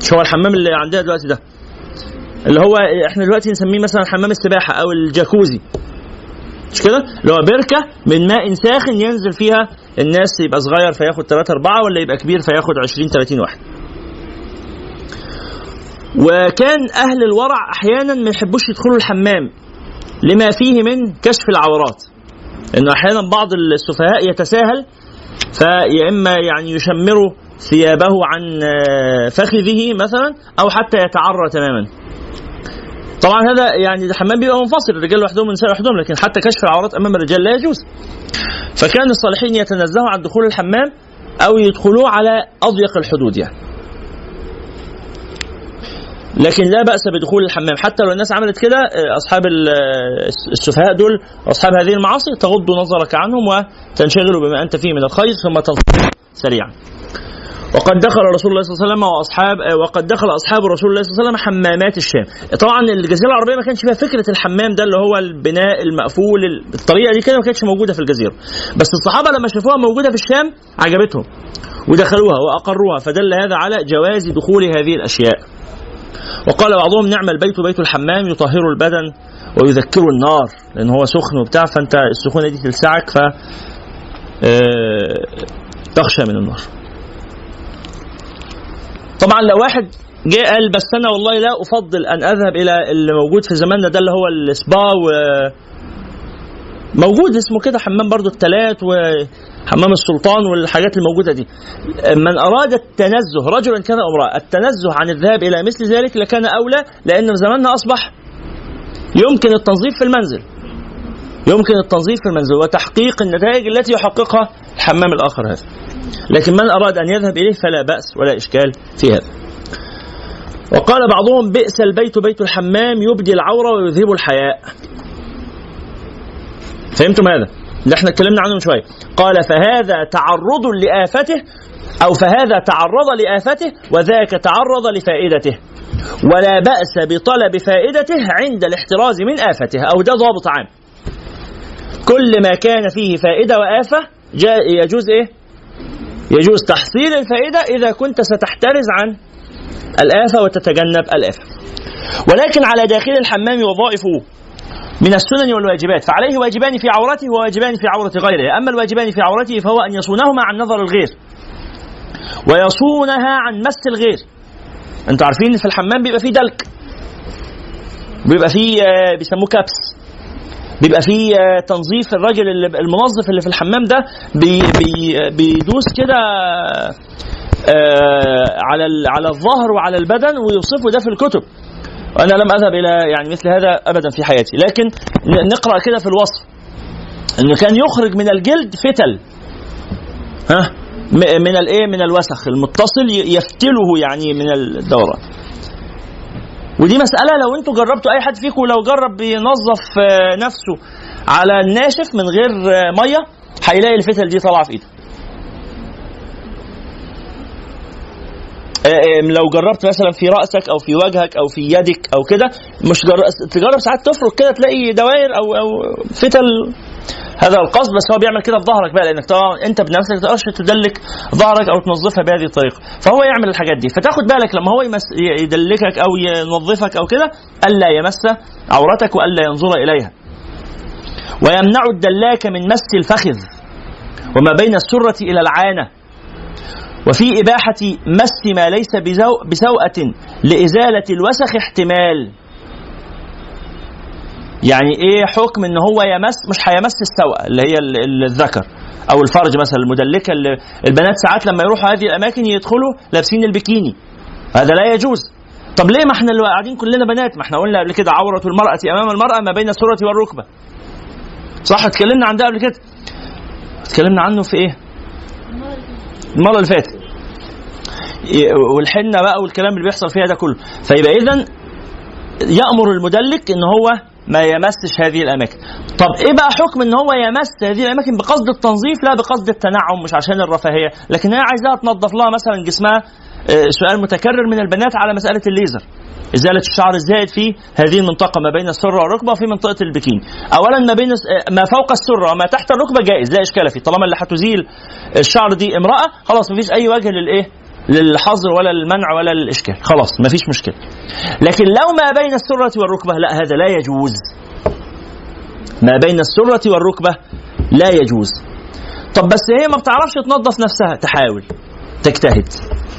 مش هو الحمام اللي عندنا دلوقتي ده؟ اللي هو إحنا دلوقتي نسميه مثلا حمام السباحة أو الجاكوزي مش كده؟ اللي هو بركة من ماء ساخن ينزل فيها الناس يبقى صغير فياخد 3 4 ولا يبقى كبير فياخد 20 30 واحد. وكان أهل الورع أحيانا ما يحبوش يدخلوا الحمام لما فيه من كشف العورات. إنه أحيانا بعض السفهاء يتساهل فيا إما يعني يشمر ثيابه عن آه، فخذه مثلا أو حتى يتعرى تماما. طبعا هذا يعني الحمام بيبقى منفصل الرجال لوحدهم والنساء لوحدهم لكن حتى كشف العورات أمام الرجال لا يجوز. فكان الصالحين يتنزهوا عن دخول الحمام أو يدخلوه على أضيق الحدود يعني. لكن لا بأس بدخول الحمام حتى لو الناس عملت كده آه، أصحاب آه، السفهاء دول أصحاب هذه المعاصي تغض نظرك عنهم وتنشغل بما أنت فيه من الخير ثم تنصرف سريعا. وقد دخل رسول الله صلى الله عليه وسلم واصحاب آه، وقد دخل أصحاب رسول الله صلى الله عليه وسلم حمامات الشام. طبعا الجزيرة العربية ما كانش فيها فكرة الحمام ده اللي هو البناء المقفول الطريقة دي كده ما كانتش موجودة في الجزيرة. بس الصحابة لما شافوها موجودة في الشام عجبتهم ودخلوها وأقروها فدل هذا على جواز دخول هذه الأشياء. وقال بعضهم نعم البيت بيت الحمام يطهر البدن ويذكر النار لأن هو سخن وبتاع فأنت السخونة دي تلسعك ف آه، تخشى من النار. طبعا لو واحد جه قال بس أنا والله لا أفضل أن أذهب إلى اللي موجود في زماننا ده اللي هو السبا و موجود اسمه كده حمام برضو التلات وحمام السلطان والحاجات الموجودة دي. من أراد التنزه رجلا كان أو امرأة التنزه عن الذهاب إلى مثل ذلك لكان أولى لأن في زماننا أصبح يمكن التنظيف في المنزل. يمكن التنظيف في المنزل وتحقيق النتائج التي يحققها الحمام الآخر هذا. لكن من أراد أن يذهب إليه فلا بأس ولا إشكال في هذا. وقال بعضهم بئس البيت بيت الحمام يبدي العورة ويذهب الحياء. فهمتم هذا؟ اللي إحنا اتكلمنا عنه من شوية. قال فهذا تعرض لآفته أو فهذا تعرض لآفته وذاك تعرض لفائدته. ولا بأس بطلب فائدته عند الاحتراز من آفته. أو ده ضابط عام. كل ما كان فيه فائدة وآفة يجوز إيه؟ يجوز تحصيل الفائدة إذا كنت ستحترز عن الآفة وتتجنب الآفة. ولكن على داخل الحمام وظائفه من السنن والواجبات فعليه واجبان في عورته وواجبان في عورة غيره. أما الواجبان في عورته فهو أن يصونهما عن نظر الغير ويصونها عن مس الغير. أنتوا عارفين في الحمام بيبقى فيه دلك بيبقى فيه آه، بيسموه كبس. بيبقى فيه آه، تنظيف الراجل المنظف اللي في الحمام ده بي بي بيدوس كده آه، على على الظهر وعلى البدن ويوصفه ده في الكتب. وأنا لم أذهب إلى يعني مثل هذا ابدا في حياتي لكن نقرأ كده في الوصف. إنه كان يخرج من الجلد فتل. ها؟ من الإيه؟ من الوسخ المتصل يفتله يعني من الدوران ودي مسألة لو أنتوا جربتوا أي حد فيكم لو جرب ينظف آه، نفسه على الناشف من غير آه، مية هيلاقي الفتل دي طالعة في إيده. آه، لو جربت مثلا في رأسك أو في وجهك أو في يدك أو كده مش جر... تجرب ساعات تفرك كده تلاقي دوائر أو أو فتل هذا القصد بس هو بيعمل كده في ظهرك بقى لأنك أنت بنفسك تقدرش تدلك ظهرك أو تنظفها بهذه الطريقة. فهو يعمل الحاجات دي. فتاخد بالك لما هو يمس... يدلكك أو ينظفك أو كده ألا يمس عورتك وألا ينظر إليها. ويمنع الدلاك من مس الفخذ. وما بين السرة إلى العانة. وفي إباحة مس ما ليس بسوءة لإزالة الوسخ احتمال. يعني إيه حكم ان هو يمس مش هيمس السوء اللي هي ال- ال- الذكر أو الفرج مثلا المدلكة اللي البنات ساعات لما يروحوا هذه الأماكن يدخلوا لابسين البكيني. هذا لا يجوز. طب ليه ما إحنا اللي قاعدين كلنا بنات؟ ما إحنا قلنا قبل كده عورة المرأة أمام المرأة ما بين السره والركبة. صح؟ اتكلمنا عن ده قبل كده. اتكلمنا عنه في إيه؟ المرة اللي فاتت. والحنة بقى والكلام اللي بيحصل فيها ده كله. فيبقى اذا يأمر المدلك إن هو ما يمسش هذه الأماكن. طب إيه بقى حكم إن هو يمس هذه الأماكن بقصد التنظيف؟ لا بقصد التنعم مش عشان الرفاهية. لكن هي عايزاها تنظف لها مثلا جسمها آه، سؤال متكرر من البنات على مسألة الليزر. إزالة الشعر الزائد في هذه المنطقة؟ ما بين السره والركبة وفي منطقة البكين. اولا ما بين آه، ما فوق السره وما تحت الركبة جائز لا إشكال فيه. طالما اللي هتزيل الشعر دي امرأة خلاص مفيش أي وجه للإيه؟ للحظر ولا للمنع ولا للاشكال خلاص ما فيش مشكلة. لكن لو ما بين السرة والركبة لا هذا لا يجوز. ما بين السرة والركبة لا يجوز. طب بس هي ما بتعرفش تنظف نفسها. تحاول. تجتهد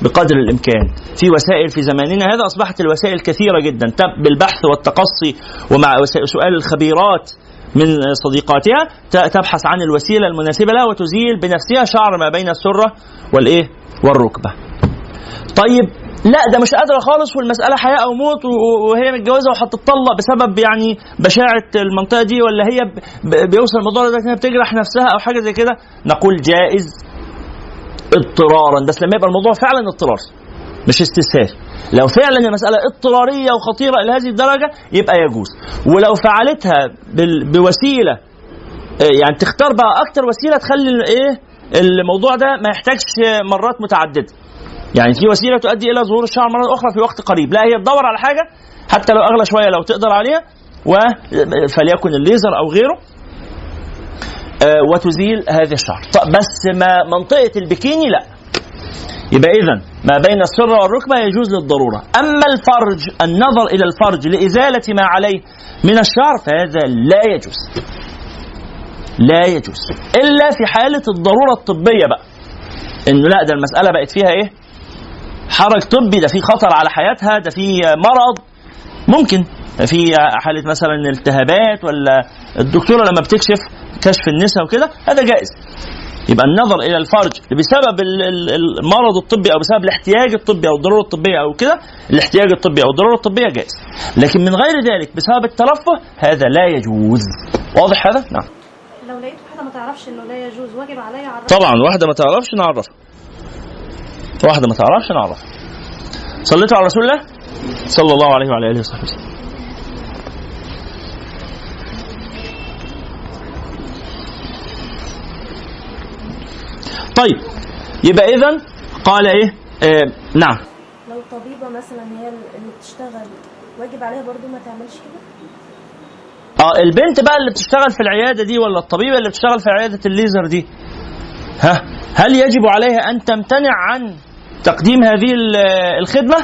بقدر الإمكان. في وسائل في زماننا هذا أصبحت الوسائل كثيرة جدا. تب بالبحث والتقصي ومع سؤال الخبيرات من صديقاتها. تبحث عن الوسيلة المناسبة لها وتزيل بنفسها شعر ما بين السرة والإيه؟ والركبة. طيب لا ده مش قادرة خالص والمساله حياة أو موت وهي متجوزة وهتطلق بسبب يعني بشاعة المنطقة دي ولا هي بيوصل الموضوع ده انها بتجرح نفسها أو حاجة زي كده؟ نقول جائز اضطرارا. بس لما يبقى الموضوع فعلا اضطرار مش استسهال. لو فعلا المساله اضطرارية وخطيرة إلى هذه الدرجة يبقى يجوز. ولو فعلتها بوسيلة آه، يعني تختار بقى أكتر وسيلة تخلي ال- إيه الموضوع ده ما يحتاجش مرات متعددة. يعني في وسيلة تؤدي إلى ظهور الشعر مرة أخرى في وقت قريب. لا هي تدور على حاجة حتى لو أغلى شوية لو تقدر عليها فليكن الليزر أو غيره آه، وتزيل هذه الشعر. بس ما منطقة البكيني لا. يبقى اذا ما بين السره والركبة يجوز للضرورة. أما الفرج النظر إلى الفرج لإزالة ما عليه من الشعر فهذا لا يجوز. لا يجوز. إلا في حالة الضرورة الطبية بقى. إنه لا ده المسألة بقت فيها إيه؟ حرج طبي ده في خطر على حياتها ده في مرض. ممكن. في حالة مثلا التهابات ولا الدكتورة لما بتكشف كشف النساء وكده هذا جائز. يبقى النظر إلى الفرج بسبب ال- ال- المرض الطبي أو بسبب الاحتياج الطبي أو الضرورة الطبية أو كده الاحتياج الطبي أو الضرورة الطبية جائز. لكن من غير ذلك بسبب الترفه هذا لا يجوز. واضح هذا؟ نعم. لو لقيت واحدة ما تعرفش إنه لا يجوز واجب عليا أعرفها. طبعا واحدة ما تعرفش نعرفها. واحدة ما تعرفش نعرفها صليتوا على رسول الله؟ صلى الله عليه وعلى آله وصحبه. وسلم طيب يبقى اذا قال إيه؟ آه نعم. لو طبيبة مثلا هي اللي بتشتغل واجب عليها برضو ما تعملش كده؟ آه البنت بقى اللي بتشتغل في العيادة دي ولا الطبيبة اللي بتشتغل في عيادة الليزر دي؟ ها؟ هل يجب عليها أن تمتنع عن تقديم هذه ال- الخدمة؟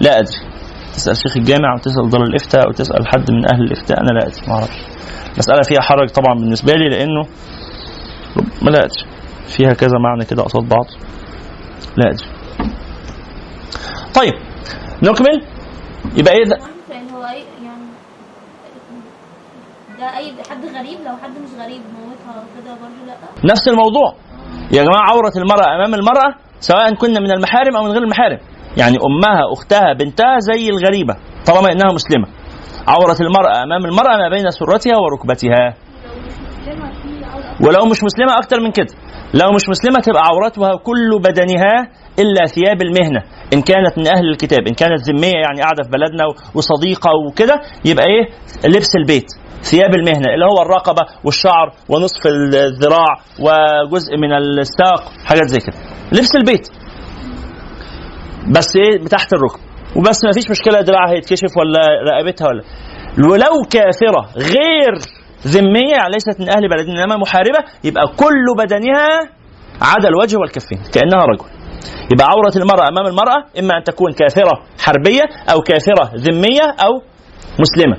لا أدري. تسأل شيخ الجامع أو تسال دار الإفتاء أو تسال حد من أهل الإفتاء أنا لا أدري ما أعرفش. مسألة فيها حرج طبعا بالنسبة لي لأنه ما لا أدري. فيها كذا معنى كده قصاد بعض. لا أدري. طيب نكمل؟ يبقى إيه ده؟ يعني يعني ده أي حد غريب؟ لو حد مش غريب موتها كده برضه لأ؟ نفس الموضوع. يا جماعة عورة المرأة أمام المرأة سواء كنا من المحارم أو من غير المحارم. يعني أمها أختها بنتها زي الغريبة طالما إنها مسلمة. عورة المرأة أمام المرأة ما بين سرتها وركبتها. ولو مش مسلمة أكتر من كده. لو مش مسلمة تبقى عورتها كل بدنها إلا ثياب المهنة. إن كانت من أهل الكتاب إن كانت ذمية يعني قاعدة في بلدنا وصديقة وكده يبقى إيه؟ لبس البيت ثياب المهنة اللي هو الرقبة والشعر ونصف الذراع وجزء من الساق حاجات زي كده. لبس البيت. بس إيه تحت الركب. وبس ما فيش مشكلة دراعها يتكشف ولا رقبتها ولا. ولو كافرة غير ذمية يعني ليست من أهل بلدنا إنما محاربة يبقى كل بدنها عدا الوجه والكفين كأنها رجل. يبقى عورة المرأة أمام المرأة إما أن تكون كافرة حربية أو كافرة ذمية أو مسلمة.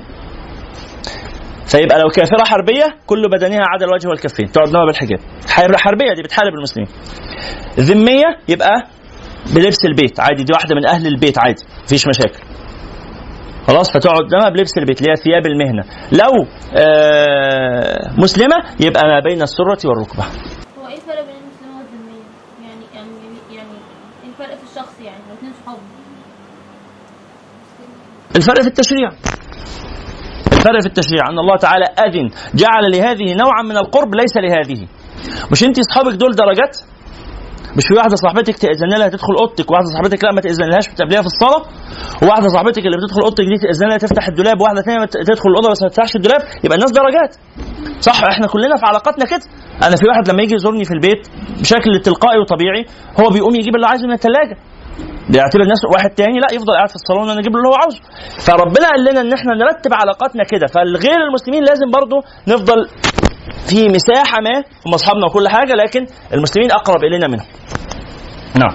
فيبقى لو كافرة حربية كل بدنها عدا الوجه والكفين. تقعد نوع بالحجاب. حر- حربية دي بتحارب المسلمين. ذمية يبقى بلبس البيت عادي دي واحدة من أهل البيت عادي مفيش مشاكل. خلاص؟ فتقعد قدامها بلبس البيت اللي هي ثياب المهنة. لو آه مسلمة يبقى ما بين السرة والركبة. هو إيه الفرق بين المسلمة والذمية؟ يعني يعني يعني إيه الفرق في الشخص يعني؟ لو اتنين صحاب. الفرق في التشريع. الفرق في التشريع أن الله تعالى أذن جعل لهذه نوعا من القرب ليس لهذه. مش أنت أصحابك دول درجات؟ مش في واحدة صاحبتك تأذن لها تدخل أوضتك وواحده صاحبتك لا ما تأذن لهاش بتقابليها في الصاله وواحده صاحبتك اللي بتدخل أوضتك دي تأذن لها تفتح الدولاب وواحده ثانية تدخل الأوضة بس ما تفتحش الدولاب؟ يبقى الناس درجات. صح إحنا كلنا في علاقاتنا كده. أنا في واحد لما يجي يزورني في البيت بشكل تلقائي وطبيعي هو بيقوم يجيب اللي عايزه من الثلاجه بيعتبر نفسه واحد تاني لا يفضل قاعد في الصالون وأنا أجيب له اللي هو عاوزه. فربنا قال لنا إن إحنا نرتب علاقاتنا كده. فالغير المسلمين لازم برضو نفضل في مساحة ما هم أصحابنا وكل حاجة لكن المسلمين أقرب إلينا منهم. نعم.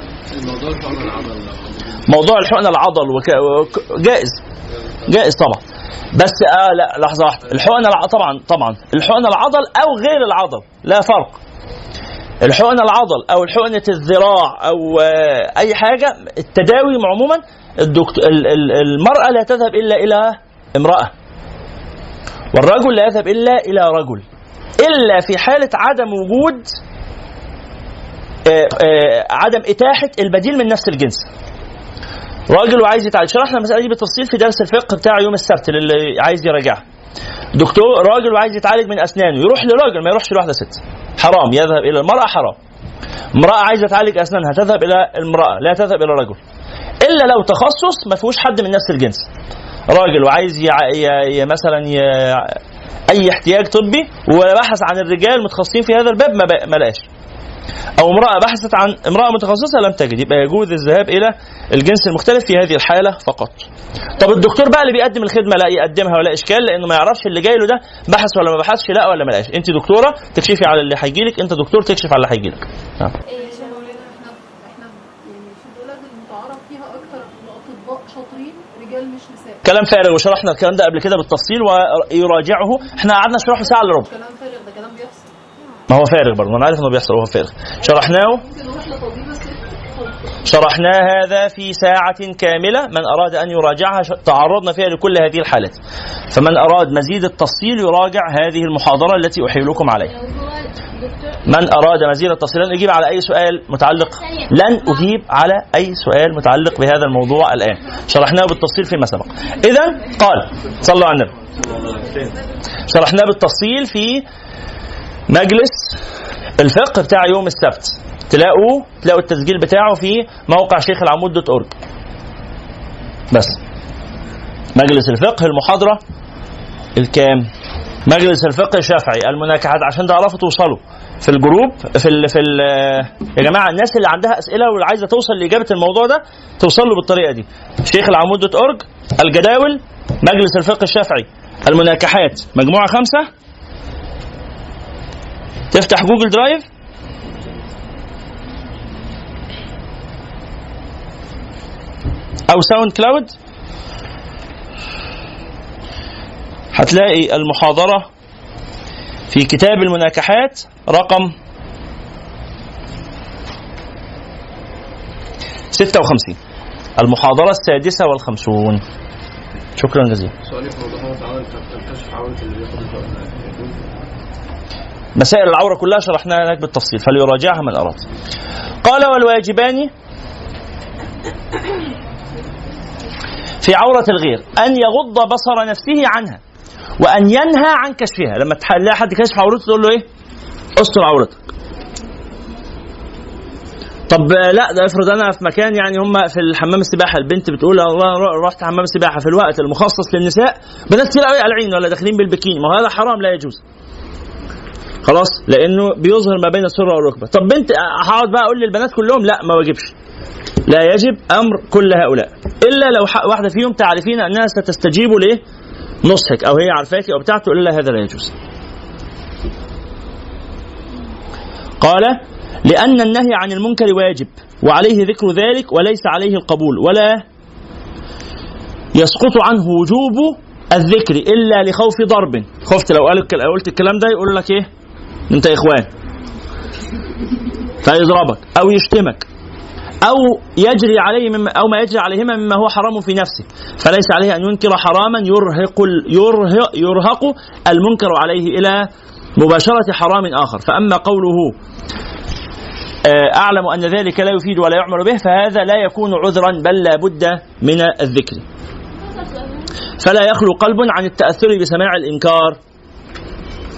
موضوع الحقن العضل وك... وك... جائز. جائز طبعا. بس آه لا لحظة واحدة. الحقن الع... طبعا طبعا. الحقن العضل أو غير العضل لا فرق. الحقن العضل أو حقنه الذراع أو آه أي حاجة التداوي عموما المرأة لا تذهب إلا إلى امرأة. والرجل لا يذهب إلا إلى رجل. إلا في حالة عدم وجود آه، آه، عدم إتاحة البديل من نفس الجنس. راجل وعايز يتعالج. شرحنا المسألة دي بالتفصيل في درس الفقه بتاع يوم السبت للي عايز يراجعها. دكتور راجل وعايز يتعالج من أسنانه يروح لراجل ما يروحش لواحدة ست. حرام يذهب إلى المرأة حرام. امرأة عايزة تعالج أسنانها تذهب إلى المرأة لا تذهب إلى رجل. إلا لو تخصص ما فيهوش حد من نفس الجنس. راجل وعايز يع... ي... ي... مثلا ي... أي احتياج طبي وبحث عن الرجال متخصصين في هذا الباب ما, ب... ما لقاش. أو امرأة بحثت عن امرأة متخصصة لم تجد يبقى يجوز الذهاب إلى الجنس المختلف في هذه الحالة فقط. طب الدكتور بقى اللي بيقدم الخدمة لا يقدمها ولا إشكال لأنه ما يعرفش اللي جاي له ده بحث ولا ما بحثش لا ولا ما لقاش. أنت دكتورة تكشفي على اللي هيجي لك أنت دكتور تكشف على اللي هيجي لك نعم. إيه يعني مش نساء. كلام فارغ وشرحنا الكلام ده قبل كده بالتفصيل ويراجعه. إحنا قعدنا نشرحه ساعة إلا ربع. كلام فارغ ده كلام بيحصل ما هو فارغ برضه أنا عارف إنه بيحصل هو فارغ. شرحناه؟ شرحنا هذا في ساعة كاملة من أراد أن يراجعها تعرضنا فيها لكل هذه الحالات. فمن أراد مزيد التفصيل يراجع هذه المحاضرة التي أحيلكم عليها. من أراد مزيد التفصيل لن أجيب على أي سؤال متعلق لن أجيب على أي سؤال متعلق بهذا الموضوع الآن. شرحناه بالتفصيل فيما سبق. إذا قال صلوا على النبي. شرحناه بالتفصيل في مجلس الفقه بتاع يوم السبت. تلاقوا تلاقوا التسجيل بتاعه في موقع شيخ العمود dot org بس. مجلس الفقه المحاضرة الكام؟ مجلس الفقه الشافعي المناكحات عشان تعرفوا توصلوا. في ال group في ال في يا جماعة الناس اللي عندها أسئلة واللي عايزة توصل لإجابة الموضوع ده توصل له بالطريقة دي. شيخ العمود dot org الجداول مجلس الفقه الشافعي. المناكحات مجموعة خمسة. تفتح Google Drive أو SoundCloud هتلاقي المحاضرة في كتاب المناكحات رقم 56 المحاضرة السادسة والخمسون. شكرا جزيلا. سؤالي في موضوع عمل تكتشف عورة اللي بياخد؟ مسائل العورة كلها شرحناها هناك بالتفصيل فليراجعها من أراد. قال والواجبان في عورة الغير أن يغض بصر نفسه عنها وأن ينهى عن كشفها. لما تلاقي حد كشف عورته تقول له إيه؟ استر عورتك. طب لا ده افرض أنا في مكان يعني هم في الحمام السباحة البنت بتقول الله رحت حمام السباحة في الوقت المخصص للنساء بنات كتير قوي قالعين ولا داخلين بالبكيني. ما هذا حرام لا يجوز. خلاص؟ لأنه بيظهر ما بين السرة والركبة. طب بنت هقعد بقى أقول للبنات كلهم؟ لا ما واجبش لا يجب أمر كل هؤلاء. إلا لو واحدة فيهم تعرفين أنها ستستجيب لايه نصحك أو هي عارفاك أو بتاع تقول لها هذا لا يجوز. قال لأن النهي عن المنكر واجب وعليه ذكر ذلك وليس عليه القبول ولا يسقط عنه وجوب الذكر إلا لخوف ضرب. خفت لو قلت الكلام ده يقول لك إيه؟ أنت إخوان. فيضربك أو يشتمك أو يجري عليه مما أو ما يجري عليهما مما هو حرام في نفسه. فليس عليه أن ينكر حراما يرهق يرهق, يرهق المنكر عليه إلى مباشرة حرام آخر. فأما قوله آه، أعلم أن ذلك لا يفيد ولا يعمل به فهذا لا يكون عذرا بل لا بد من الذكر. فلا يخلو قلب عن التأثر بسماع الإنكار.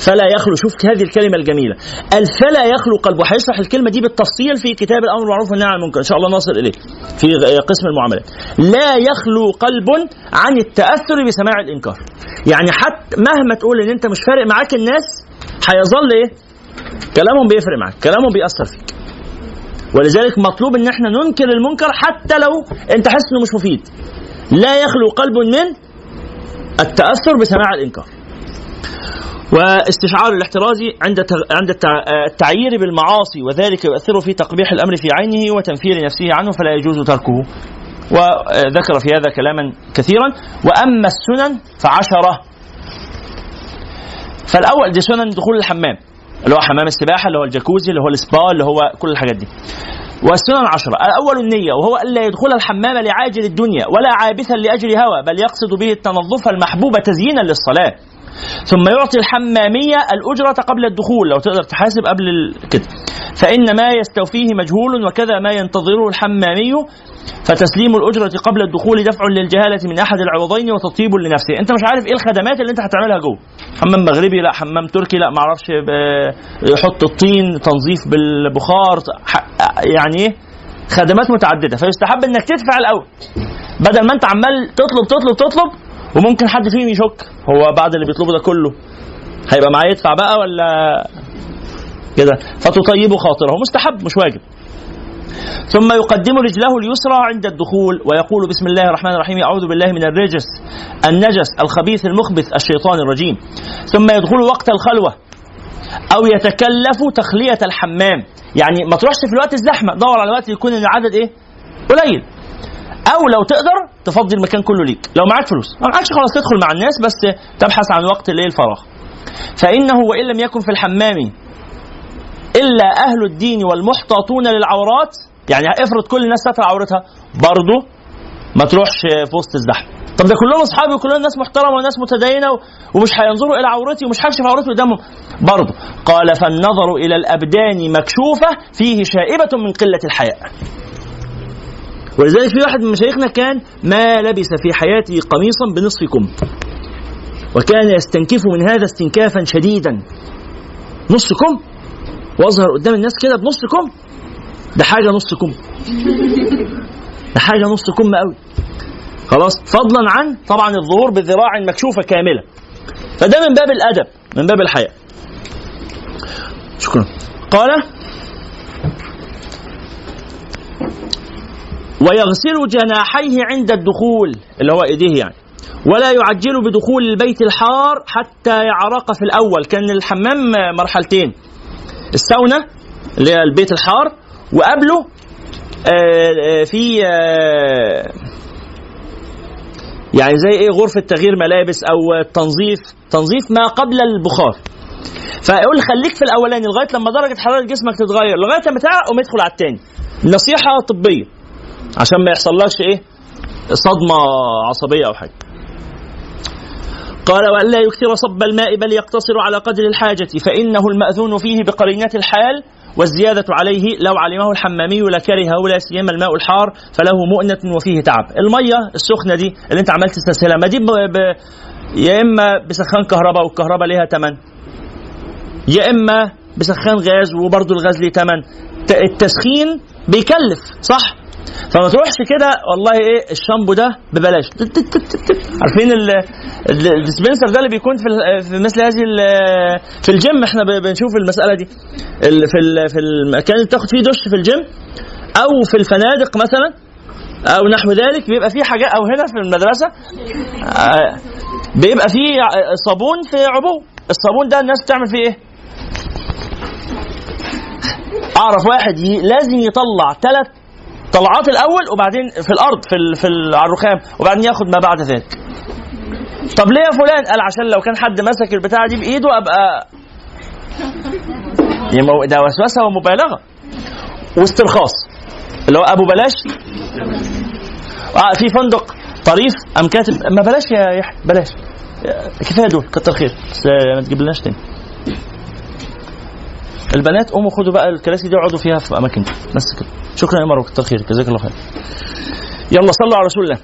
فلا يخلو. شوف هذه الكلمة الجميلة. قال فلا يخلو قلب وهيشرح الكلمة دي بالتفصيل في كتاب الأمر بالمعروف والنهي عن المنكر. إن شاء الله نصل إليه. في قسم المعاملات. لا يخلو قلب عن التأثر بسماع الإنكار. يعني حتى مهما تقول إن أنت مش فارق معاك الناس هيظل إيه؟ كلامهم بيفرق معاك. كلامهم بيأثر فيك. ولذلك مطلوب إن إحنا ننكر المنكر حتى لو أنت حاسس إنه مش مفيد. لا يخلو قلب من التأثر بسماع الإنكار. واستشعار الاحتراز عند عند التع- التعيير بالمعاصي وذلك يؤثر في تقبيح الأمر في عينه وتنفير نفسه عنه فلا يجوز تركه. وذكر في هذا كلاما كثيرا. وأما السنن فعشرة. فالأول دي سنن دخول الحمام اللي هو حمام السباحة اللي هو الجاكوزي اللي هو السبا اللي هو كل الحاجات دي. والسنن عشرة. الأول النية وهو ألا يدخل الحمام لعاجل الدنيا ولا عابثا لأجل هوى بل يقصد به التنظف المحبوب تزيينا للصلاة. ثم يعطي الحمامية الأجرة قبل الدخول لو تقدر تحاسب قبل كده. فإن ما يستوفيه مجهول وكذا ما ينتظره الحمامي فتسليم الأجرة قبل الدخول دفع للجهالة من أحد العوضين وتطيب لنفسه. أنت مش عارف إيه الخدمات اللي أنت هتعملها جوه. حمام مغربي لا حمام تركي لا معرفش ب- يحط الطين تنظيف بالبخار يعني إيه؟ خدمات متعددة. فيستحب إنك تدفع الأول. بدل ما أنت عمال تطلب تطلب تطلب وممكن حد فيهم يشك. هو بعد اللي بيطلبه ده كله هيبقى معاه يدفع بقى ولا كده؟ فتطيب خاطره. مستحب مش واجب. ثم يقدم رجله اليسرى عند الدخول ويقول بسم الله الرحمن الرحيم أعوذ بالله من الرجس النجس الخبيث المخبث الشيطان الرجيم. ثم يدخل وقت الخلوة أو يتكلف تخلية الحمام. يعني ما تروحش في الوقت الزحمة دور على وقت يكون العدد إيه؟ قليل. أو لو تقدر تفضي المكان كله ليك. لو معاك فلوس. ما معكش خلاص تدخل مع الناس بس تبحث عن وقت الايه الفراغ فإنه وإن لم يكن في الحمام إلا أهل الدين والمحتاطون للعورات يعني افرض كل الناس ستر عورتها برضه ما تروحش في وسط الزحمة. طب ده كلهم أصحابي وكلهم ناس محترمة وناس متدينة ومش هينظروا إلى عورتي ومش هكشف عورتي قدامهم. برضه قال فالنظر إلى الأبدان مكشوفة فيه شائبة من قلة الحياء. ولذلك في واحد من مشايخنا كان ما لبس في حياته قميصا بنصف كم وكان يستنكف من هذا استنكافا شديدا. نص كم وأظهر قدام الناس كده بنص كم ده حاجة نص كم ده حاجة نص كم قوي. خلاص فضلا عن طبعا الظهور بذراع مكشوفه كاملة. فده من باب الأدب من باب الحياء شكرا. قال ويغسل جناحيه عند الدخول اللي هو إيديه يعني. ولا يعجل بدخول البيت الحار حتى يعرق في الأول. كان الحمام مرحلتين. الساونا اللي هي البيت الحار وقبله آه، آه، في آه، يعني زي إيه غرفة تغيير ملابس أو تنظيف تنظيف ما قبل البخار. فيقول خليك في الأولاني لغاية لما درجة حرارة جسمك تتغير لغاية لما تعرق قوم ادخل على الثاني نصيحة طبية. عشان ما يحصلكش إيه صدمة عصبية أو حاجة قال والا يكثر صب الماء بل يقتصر على قدر الحاجة فإنه المأذون فيه بقرينة الحال والزيادة عليه لو علمه الحمامي لكرهه ولا سيما الماء الحار فله مؤنة وفيه تعب. المية السخنة دي اللي أنت عمال تستسهلها ما دي ب... ب... يا إما بسخان كهرباء والكهرباء ليها ثمن يا إما بسخان غاز وبرضه الغاز ليه ثمن. ت- التسخين بيكلف صح؟ فما تروحش كده والله إيه الشامبو ده ببلاش. عارفين ال- ال- ال dispenser ده اللي بيكون في في مثل هذه في الجيم إحنا بنشوف المسألة دي في في المكان اللي بتاخد فيه دش في الجيم أو في الفنادق مثلا أو نحو ذلك بيبقى فيه حاجات أو هنا في المدرسة آه، بيبقى فيه ع- صابون في عبوه الصابون ده الناس بتعمل فيه إيه أعرف واحد. لازم يطلع ثلاث طلعات الأول وبعدين في الأرض في. في. على الرخام وبعدين ياخد ما بعد ذلك. طب ليه يا فلان قال عشان لو كان حد مسك البتاعة دي بإيده أبقى ده وسوسة ومبالغة. واسترخاص. اللي هو أبو بلاش. آه في فندق طريف أم كاتب. ما بلاش يا يحيى بلاش. كفاية دول كتر خير. بس ما تجيبلناش تاني. البنات قوموا خدوا بقى الكراسي دي اقعدوا فيها في اماكنكم بس كده. شكرا يا مروه كتر خيرك. جزاك الله خير. يلا صلوا على رسول الله.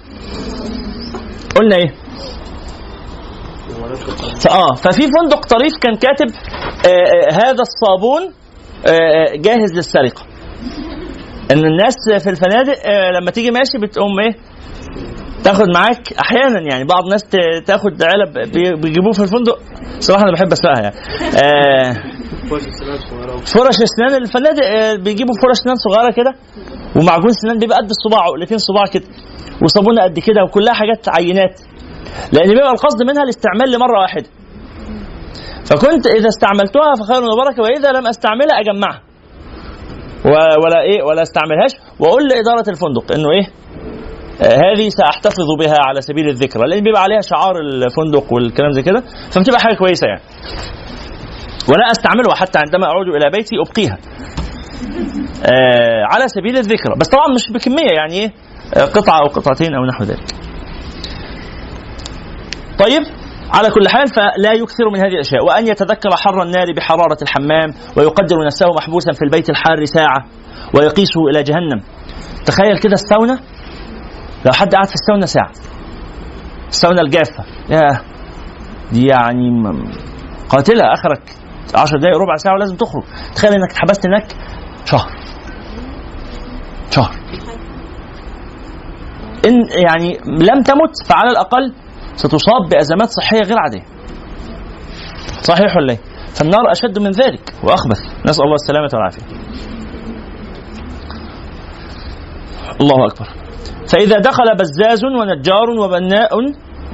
قلنا إيه؟ آه ففي فندق طريف كان كاتب آه آه هذا الصابون آه جاهز للسرقة. إن الناس في الفنادق آه لما تيجي ماشي بتقوم إيه؟ تاخد معاك. أحيانا يعني بعض الناس تاخد علب بي- بيجيبوه في الفندق. صراحة أنا بحب أسرقها يعني. آه فرش اسنان الفنادق آه، بيجيبوا فرش اسنان صغيرة كده ومعجون سنان بيبقى قد الصباع عقلتين صباع كده وصابونة قد كده وكلها حاجات عينات. لأن بيبقى القصد منها الاستعمال لمرة واحدة. فكنت إذا استعملتها فخير وبركة وإذا لم أستعملها أجمعها. ولا إيه ولا أستعملهاش. وأقول لإدارة الفندق إنه إيه آه، هذه سأحتفظ بها على سبيل الذكرى لأن بيبقى عليها شعار الفندق والكلام زي كده فبتبقى حاجة كويسة يعني. ولا أستعملها حتى عندما أعود إلى بيتي أبقيها. آه على سبيل الذكرى بس طبعا مش بكمية يعني آه، قطعة أو قطعتين أو نحو ذلك. طيب على كل حال فلا يكثر من هذه الأشياء. وأن يتذكر حر النار بحرارة الحمام ويقدر نفسه محبوسا في البيت الحار ساعة ويقيسه إلى جهنم. تخيل كده الساونا لو حد قعد في الساونا ساعة. الساونا الجافة. يا دي يعني قاتلة أخرك. 10 دقائق ربع ساعة ولازم تخرج. تخيل إنك اتحبست هناك شهر. شهر. إن يعني لم تمت فعلى الأقل ستصاب بأزمات صحية غير عادية. صحيح ولا إيه؟ فالنار أشد من ذلك وأخبث. نسأل الله السلامة والعافية. الله أكبر. فإذا دخل بزاز ونجار وبناء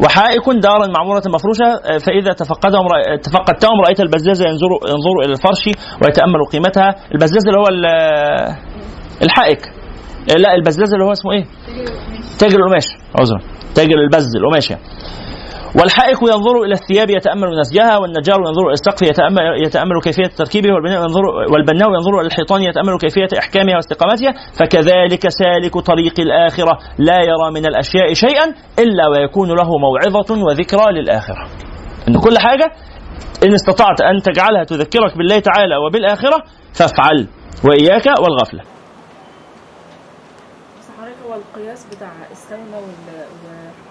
وحائك دارا معمورة مفروشة فإذا تفقدهم رأي- تفقدتهم رأيت البزاز ينظر ينظر إلى الفرش ويتأمل قيمتها. البزاز اللي هو ال- الحائك. لا البزاز اللي هو اسمه إيه؟ تاجر القماش. عذرا. تاجر البز القماش يعني. والحائك ينظر إلى الثياب يتأمل نسجها والنجار ينظر إلى السقف يتامل يتأمل كيفية تركيبه والبناء ينظر والبناء ينظر إلى الحيطان يتأمل كيفية إحكامها واستقامتها فكذلك سالك طريق الآخرة لا يرى من الأشياء شيئا إلا ويكون له موعظة وذكرى للآخرة. إن كل حاجة إن استطعت أن تجعلها تذكرك بالله تعالى وبالآخرة فافعل وإياك والغفلة. حضرتك هو القياس بتاع الساونا وال-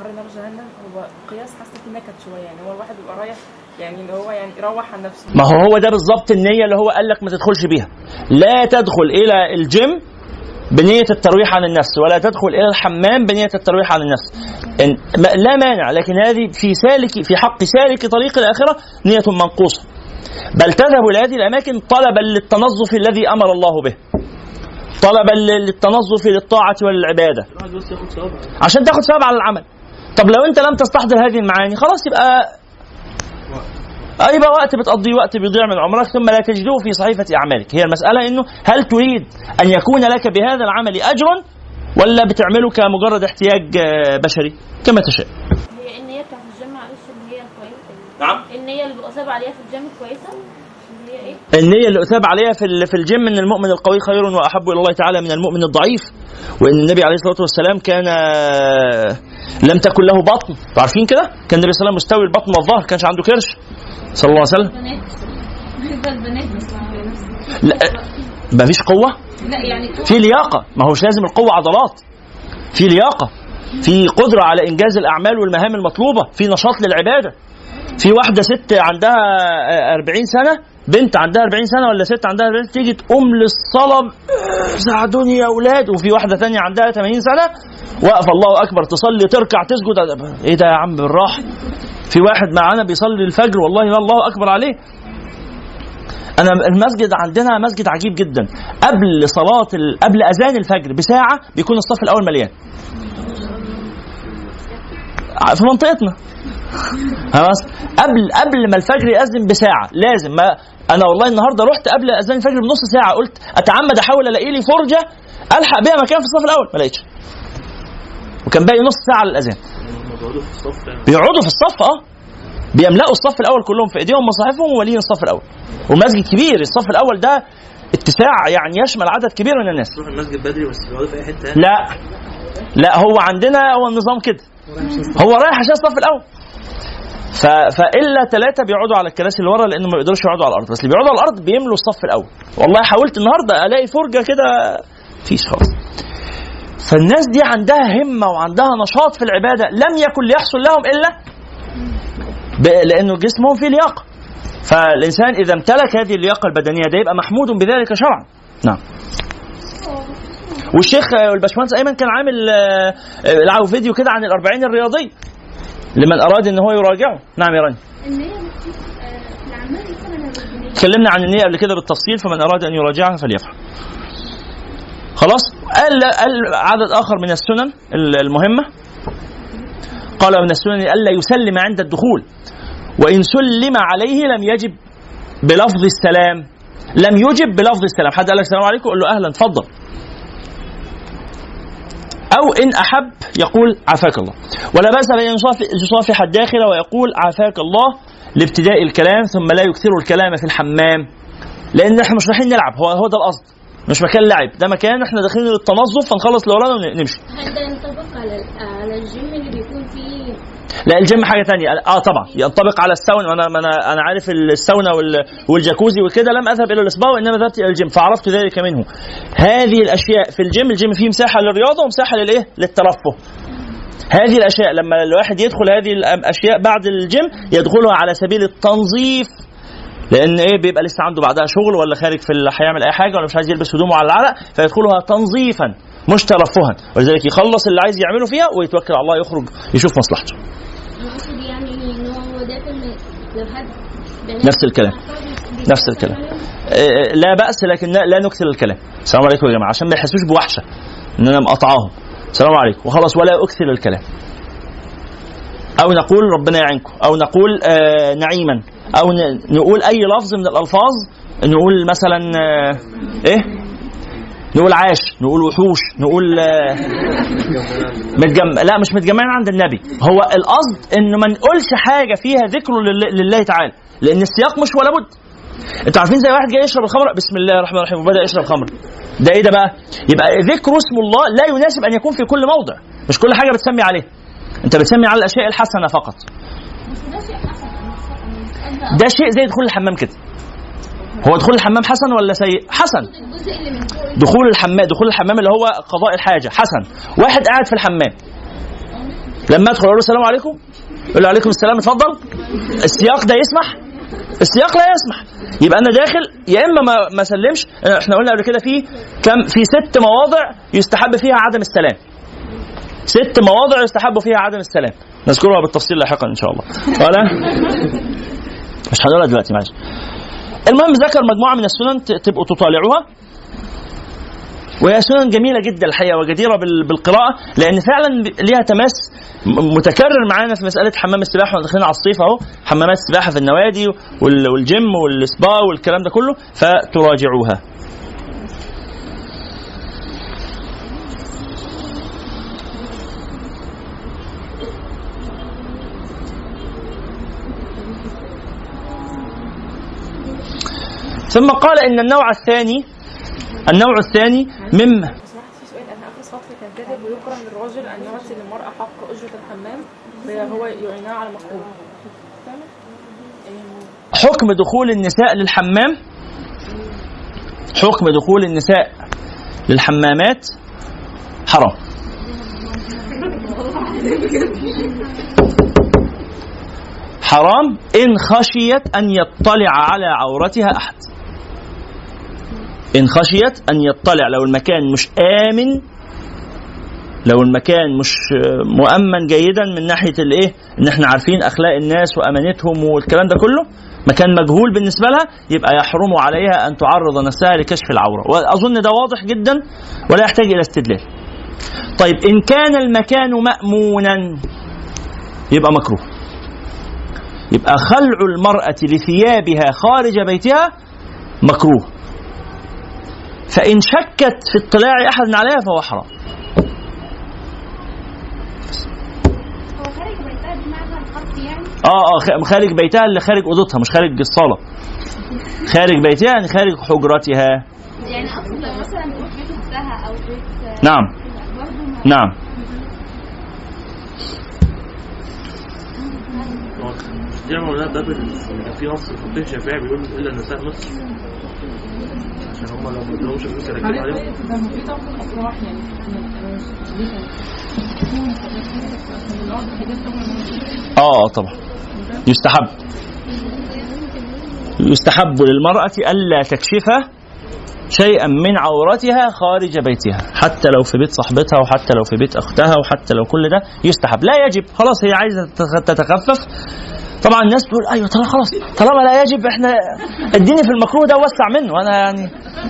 وحر نار جهنم. هو قياس حاسة فيه نكد شوية يعني هو الواحد بيبقى رايح يعني اللي هو يعني يروح عن نفسه. ما هو هو ده بالظبط النية اللي هو قال لك ما تدخلش بيها. لا تدخل إلى الجيم بنية الترويح عن النفس ولا تدخل إلى الحمام بنية الترويح عن النفس. إن لا مانع لكن هذه في سالك في حق سالك طريق الآخرة نية منقوصة. بل تذهب إلى هذه الأماكن طلبا للتنظف الذي أمر الله به. طلبا للتنظف للطاعة وللعبادة عشان تاخد ثواب على العمل. طب لو انت لم تستحضر هذه المعاني خلاص يبقى آه يبقى وقت بتقضيه وقت بيضيع من عمرك ثم لا تجده في صحيفة أعمالك. هي المسألة إنه هل تريد أن يكون لك بهذا العمل أجر ولا بتعمله كمجرد احتياج آه، بشري؟ كما تشاء. هي النية بتاعت اللي هي الكويسة. نعم. النية اللي بيبقى عليها في الجيم كويسة؟ النية اللي أثاب عليها في في الجيم إن المؤمن القوي خير وأحب إلى الله تعالى من المؤمن الضعيف وإن النبي عليه الصلاة والسلام كان آه، لم تكن له بطن. عارفين كده؟ كان النبي صلى الله عليه وسلم مستوي البطن والظهر كانش عنده كرش. صلى الله عليه وسلم. لا ما فيش قوة؟ لا يعني في لياقة. ما هوش لازم القوة عضلات. في لياقة. في قدرة على إنجاز الأعمال والمهام المطلوبة. في نشاط للعبادة. في واحدة ست عندها آه، 40 سنة بنت عندها 40 سنة ولا ست عندها 40 سنة تيجي تقوم للصلاة. ساعدوني يا أولاد. وفي واحدة ثانية عندها 80 سنة. واقفه الله أكبر تصلي تركع تسجد. إيه ده يا عم بالراحة. في واحد معانا بيصلي الفجر والله الله أكبر عليه. أنا المسجد عندنا مسجد عجيب جدا. قبل صلاة ال... قبل أذان الفجر بساعة بيكون الصف الأول مليان. في منطقتنا. خلاص؟ قبل قبل ما الفجر يأذن بساعة لازم ما أنا والله النهارده رحت قبل أذان الفجر بنص ساعة قلت أتعمد أحاول ألاقي لي فرجة ألحق بيها مكان في الصف الأول ما لقيتش. وكان باقي نص ساعة للاذان بيقعدوا في الصف آه. بيملأوا الصف الأول كلهم في إيديهم مصاحفهم ومالين الصف الأول. ومسجد كبير الصف الأول ده اتساع يعني يشمل عدد كبير من الناس. تروح المسجد بدري بس بيقعدوا في أي حتة؟ لا. لا هو عندنا هو النظام كده. هو رايح عشان الصف الأول. فإلا ثلاثة بيقعدوا على الكراسي اللي ورا لأنه ما يقدروش يقعدوا على الأرض بس اللي بيقعدوا على الأرض بيملوا الصف الأول. والله حاولت النهارده ألاقي فرجة كده فيش خالص. فالناس دي عندها همة وعندها نشاط في العبادة لم يكن ليحصل لهم إلا. لأنه جسمهم فيه لياقة. فالإنسان إذا امتلك هذه اللياقة البدنية ده يبقى محمود بذلك شرعا. نعم. والشيخ آه، الباشمهندس أيمن كان عامل آه، آه، فيديو كده عن الأربعين الرياضية. لمن أراد ان هو يراجعه. نعم يا راني النية بتشوف في الأعمال مثلا الروتينية اتكلمنا عن النية قبل كده بالتفصيل فمن أراد أن يراجعها فليفعل. خلاص؟ قال قال عدد آخر من السنن المهمة. قال من السنن ألا يسلم عند الدخول وإن سلم عليه لم يجب بلفظ السلام. لم يجب بلفظ السلام. حد قال لك السلام عليكم؟ قل له أهلا تفضل. أو إن أحب يقول عافاك الله. ولا بأس بأن يصافح- الداخل ويقول عافاك الله لابتداء الكلام ثم لا يكثر الكلام في الحمام. لأن إحنا مش رايحين نلعب هو هو ده القصد. مش مكان لعب. ده مكان إحنا داخلين للتنظف فنخلص اللي ورانا ونمشي هل ده ينطبق على على الجيم اللي بيكون فيه لا الجيم حاجة تانية. آه طبعا. ينطبق على الساونا أنا أنا أنا عارف الساونا وال- والجاكوزي وكده لم أذهب إلى الاسبا وإنما ذهبت إلى الجيم. فعرفت ذلك منه هذه الأشياء في ال gym ال gym فيه مساحة للرياضة ومساحة للإيه؟ للترفه. هذه الأشياء لما الواحد يدخل هذه الأشياء بعد الجيم يدخلها على سبيل التنظيف. لأن إيه؟ بيبقى لسه عنده بعدها شغل ولا خارج في هيعمل أي حاجة ولا مش عايز يلبس هدومه على العرق فيدخلها تنظيفا مش ترفها. ولذلك يخلص اللي عايز يعمله فيها ويتوكل على الله يخرج يشوف مصلحته. يعني نفس الكلام. نفس الكلام. آه، لا بأس لكن لا نكثر الكلام. السلام عليكم يا جماعة. عشان ما يحسوش بوحشة. إن أنا مقطعاهم السلام عليكم. وخلاص ولا أكثر الكلام. أو نقول ربنا يعينكم. أو نقول آه نعيما. أو نقول أي لفظ من الألفاظ. نقول مثلا آه إيه؟ نقول عاش نقول وحوش نقول آه متجم... لا مش متجمعين عند النبي. هو القصد إنه ما نقولش حاجة فيها ذكر لله, لله تعالى لأن السياق مش ولا بد. أنتوا عارفين زي واحد جاي يشرب الخمر؟ بسم الله الرحمن الرحيم وبدأ يشرب خمر. ده إيه ده بقى؟ يبقى ذكر اسم الله لا يناسب أن يكون في كل موضع. مش كل حاجة بتسمي عليه. أنت بتسمي على الأشياء الحسنة فقط. ده شيء زي دخول الحمام كده. هو دخول الحمام حسن ولا سيء؟ حسن. دخول الحمام دخول الحمام اللي هو قضاء الحاجة حسن. واحد قاعد في الحمام. لما ادخل أقول له السلام عليكم. يقول له عليكم السلام اتفضل. السياق ده يسمح؟ السياق لا يسمح. يبقى أنا داخل يا إما ما ما اسلمش إحنا قلنا قبل كده في كم؟ في ست مواضع يستحب فيها عدم السلام. ست مواضع يستحب فيها عدم السلام. نذكرها بالتفصيل لاحقا إن شاء الله. ولا مش هنقولها دلوقتي معلش. المهم ذكر مجموعة من السنن تبقوا تطالعوها وهي سنن جميلة جدا الحقيقة وجديرة بال- بالقراءة لأن فعلا ليها تماس متكرر معانا في مسألة حمام السباحة وإحنا داخلين على الصيف أهو حمامات السباحة في النوادي وال- والجيم والسبا والكلام ده كله فتراجعوها. ثم قال إن النوع الثاني النوع الثاني مما كاتب ويكره للراجل ان يعطي للمراه حق اجره الحمام فهو يعينها على مكروه حكم دخول النساء للحمام حكم دخول النساء للحمامات حرام. حرام إن خشيت أن يطلع على عورتها أحد. إن خشيت أن يطلع لو المكان مش آمن لو المكان مش مؤمن جيدا من ناحية الإيه؟ إن إحنا عارفين أخلاق الناس وأمانتهم والكلام ده كله مكان مجهول بالنسبة لها يبقى يحرم عليها أن تعرض نفسها لكشف العورة. وأظن ده واضح جدا ولا يحتاج إلى استدلال. طيب إن كان المكان مأمونا يبقى مكروه. يبقى خلع المرأة لثيابها خارج بيتها مكروه. فإن شكت في اطلاع أحد عليها فهو حرام. هو خارج بيتها دي معنى الخط يعني؟ آه آه خ- خارج بيتها اللي خارج أوضتها مش خارج الصالة. خارج بيتها يعني خارج حجرتها. يعني اقصد لو مثلا بيت اختها أو بيت نعم. نعم. زي ما قلنا ده كان في نص في الفقه الشافعي بيقول إلا النساء نصف. عشان هم لو ما ادلهمش فلوس يركبوا عليهم. يعني آه طبعا. يستحب. يستحب للمرأة ألا تكشف شيئا من عورتها خارج بيتها. حتى لو في بيت صاحبتها وحتى لو في بيت أختها وحتى لو كل ده يستحب. لا يجب. خلاص هي عايزة تتخ- تتخفف. طبعا الناس تقول أيوه طالما خلاص طالما لا يجب إحنا اديني في المكروه ده وسع منه. أنا يعني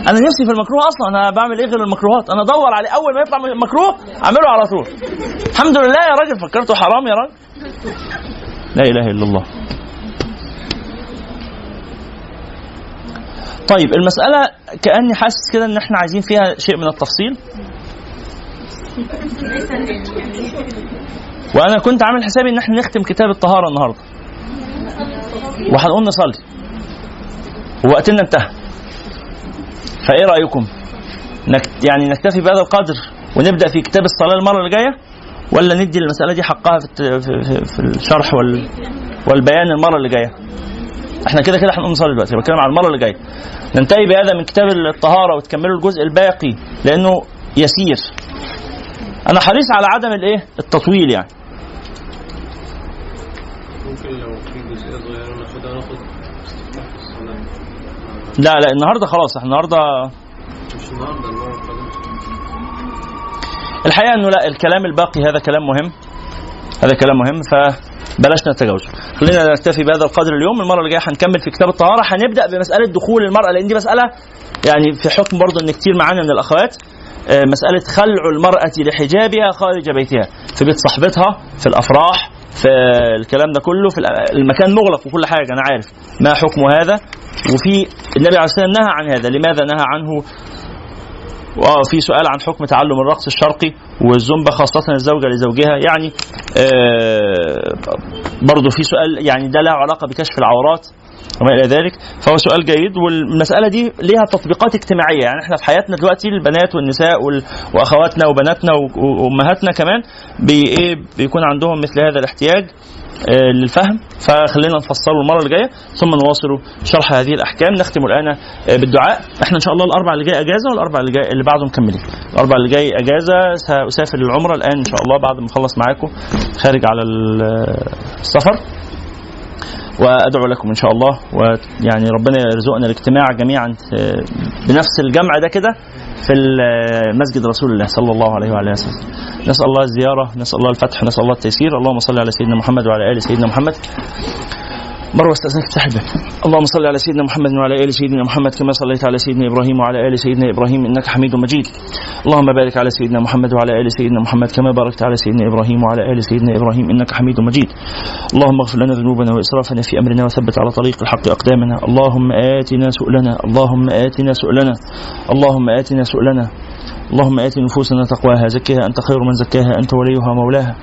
أنا نفسي في المكروه أصلا أنا بعمل إيه غير المكروهات؟ أنا أدور عليه أول ما يطلع مكروه أعمله على طول. الحمد لله يا راجل فكرته حرام يا راجل. لا إله إلا الله. طيب المسألة كأني حاسس كده إن إحنا عايزين فيها شيء من التفصيل. وأنا كنت عامل حسابي إن إحنا نختم كتاب الطهارة النهاردة. وهنقوم نصلي ووقتنا انتهى. فإيه رأيكم؟ نك يعني نكتفي بهذا القدر ونبدأ في كتاب الصلاة المرة اللي جاية؟ ولا ندي المسألة دي حقها في, في, الشرح وال والبيان المرة اللي جاية؟ إحنا كده كده هنقوم نصلي دلوقتي بتكلم على المرة اللي جاية. ننتهي بهذا من كتاب الطهارة وتكملوا الجزء الباقي لأنه يسير. أنا حريص على عدم الإيه؟ التطويل يعني. ممكن لو في جزئية صغيرة ناخدها ناخد استفتاح في الصلاة لا لا النهارده خلاص إحنا النهارده الحقيقة إنه لا الكلام الباقي هذا كلام مهم هذا كلام مهم فبلاش نتجاوز خلينا نكتفي بهذا القدر اليوم. المرة اللي جاية هنكمل في كتاب الطهارة هنبدا بمسألة دخول المرأة لأن دي مسألة يعني في حكم برضه إن كتير معانا من الأخوات آه، مسألة خلع المرأة لحجابها خارج بيتها. في بيت صاحبتها في الأفراح في الكلام ده كله في المكان مغلق وكل حاجة أنا عارف ما حكم هذا. وفي النبي عليه الصلاة والسلام نهى عن هذا. لماذا نهى عنه؟ وفي سؤال عن حكم تعلم الرقص الشرقي والزومبا خاصة الزوجة لزوجها. يعني آه، برضو في سؤال يعني ده له علاقة بكشف العورات. وما إلى ذلك فهو سؤال جيد والمسألة دي ليها تطبيقات اجتماعية. يعني إحنا في حياتنا دلوقتي البنات والنساء وال- وأخواتنا وبناتنا و- وأمهاتنا كمان بي إيه بيكون عندهم مثل هذا الاحتياج آه، للفهم. فخلينا نفصله المرة اللي جاية ثم نواصل شرح هذه الأحكام. نختم الآن آه، بالدعاء. إحنا إن شاء الله الأربع اللي جاي أجازة والأربع اللي جاي اللي بعده مكملين. الأربع اللي جاي أجازة سأسافر للعمرة. الآن إن شاء الله بعد ما أخلص معاكم خارج على ال- السفر. وأدعو لكم إن شاء الله. ويعني ربنا يرزقنا الاجتماع جميعا آه، بنفس الجمع ده كده في ال- مسجد رسول الله صلى الله عليه وعلى آله وسلم. نسأل الله الزيارة نسأل الله الفتح نسأل الله التيسير. اللهم صل على سيدنا محمد وعلى آل سيدنا محمد. مروه استأذنك الباب اللهم صل على سيدنا محمد وعلى آل سيدنا محمد كما صليت على سيدنا إبراهيم وعلى آل سيدنا إبراهيم إنك حميد مجيد. اللهم بارك على سيدنا محمد وعلى آل سيدنا محمد كما باركت على سيدنا إبراهيم وعلى آل سيدنا إبراهيم إنك حميد مجيد. اللهم اغفر لنا ذنوبنا وإسرافنا في أمرنا وثبت على طريق الحق أقدامنا. اللهم آتنا سؤلنا. اللهم آتنا سؤلنا. اللهم آتنا سؤلنا. اللهم آت نفوسنا تقواها زكها أنت خير من زكاها أنت وليها مولاها.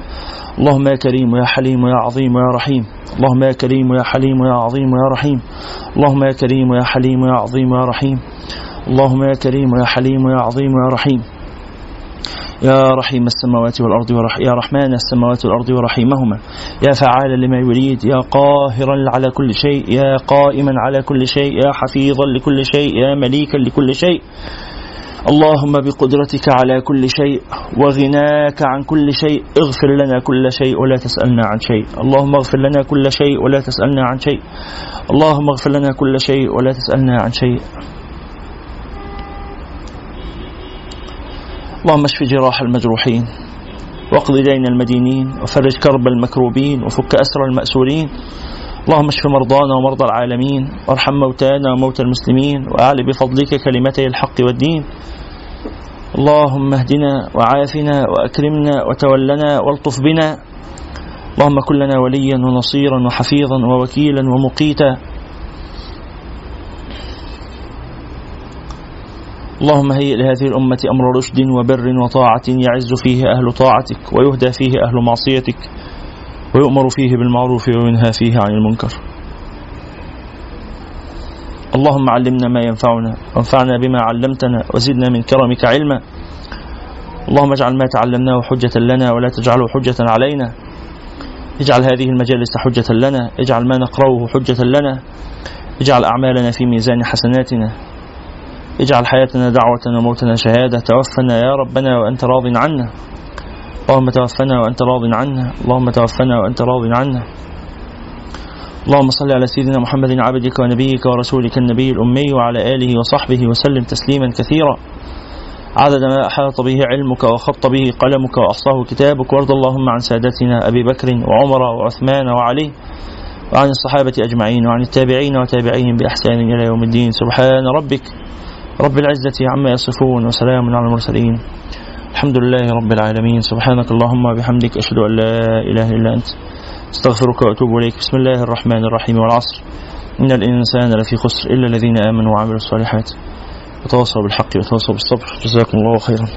اللهم يا كريم يا حليم يا عظيم يا رحيم. اللهم يا كريم يا حليم يا عظيم يا رحيم. اللهم يا كريم يا حليم يا عظيم يا رحيم. اللهم يا كريم يا حليم يا عظيم يا رحيم. يا رحيم السماوات والأرض ورح يا رحمن السماوات والأرض ورحيمهما. يا فعالا لما يريد يا قاهرا على كل شيء يا قائما على كل شيء يا حفيظا لكل شيء يا مليكا لكل شيء. اللهم بقدرتك على كل شيء وغناك عن كل شيء اغفر لنا كل شيء ولا تسألنا عن شيء. اللهم اغفر لنا كل شيء ولا تسألنا عن شيء. اللهم اغفر لنا كل شيء ولا تسألنا عن شيء. اللهم اشف جراح المجروحين واقض دين المدينين وفرج كرب المكروبين وفك أسر المأسورين. اللهم اشف مرضانا ومرضى العالمين وارحم موتانا وموتى المسلمين وأعل بفضلك كلمتي الحق والدين. اللهم اهدنا وعافنا وأكرمنا وتولنا والطف بنا. اللهم كن لنا وليا ونصيرا وحفيظا ووكيلا ومقيتا. اللهم هيئ لهذه الأمة أمر رشد وبر وطاعة يعز فيه أهل طاعتك ويهدى فيه أهل معصيتك ويؤمر فيه بالمعروف وينهى فيه عن المنكر. اللهم علمنا ما ينفعنا وانفعنا بما علمتنا وزدنا من كرمك علما. اللهم اجعل ما تعلمناه حجة لنا ولا تجعله حجة علينا. اجعل هذه المجالس حجة لنا اجعل ما نقرأه حجة لنا. اجعل أعمالنا في ميزان حسناتنا. اجعل حياتنا دعوة وموتنا شهادة. توفنا يا ربنا وأنت راض عنا. اللهم توفنا وأنت راض عنا. اللهم توفنا وأنت راض عنا. اللهم صل على سيدنا محمد عبدك ونبيك ورسولك النبي الأمي وعلى آله وصحبه وسلم تسليما كثيرا. عدد ما أحاط به علمك وخط به قلمك وأحصاه كتابك وارض اللهم عن سادتنا أبي بكر وعمر وعثمان وعلي وعن الصحابة أجمعين وعن التابعين وتابعيهم بإحسان إلى يوم الدين. سبحان ربك رب العزة عما يصفون وسلام على المرسلين. الحمد لله رب العالمين. سبحانك اللهم وبحمدك أشهد أن لا إله إلا أنت. استغفرك وأتوب إليك. بسم الله الرحمن الرحيم والعصر. إن الإنسان لفي خسر إلا الذين آمنوا وعملوا الصالحات. وتواصوا بالحق وتواصوا بالصبر. جزاكم الله خيرا.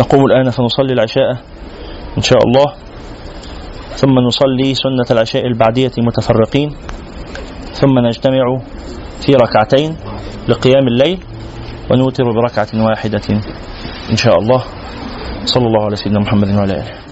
نقوم الآن فنصلي العشاء إن شاء الله. ثم نصلي سنة العشاء البعدية متفرقين ثم نجتمع في ركعتين لقيام الليل ونوتر بركعة واحدة إن شاء الله. صلى الله على سيدنا محمد وعلى آله.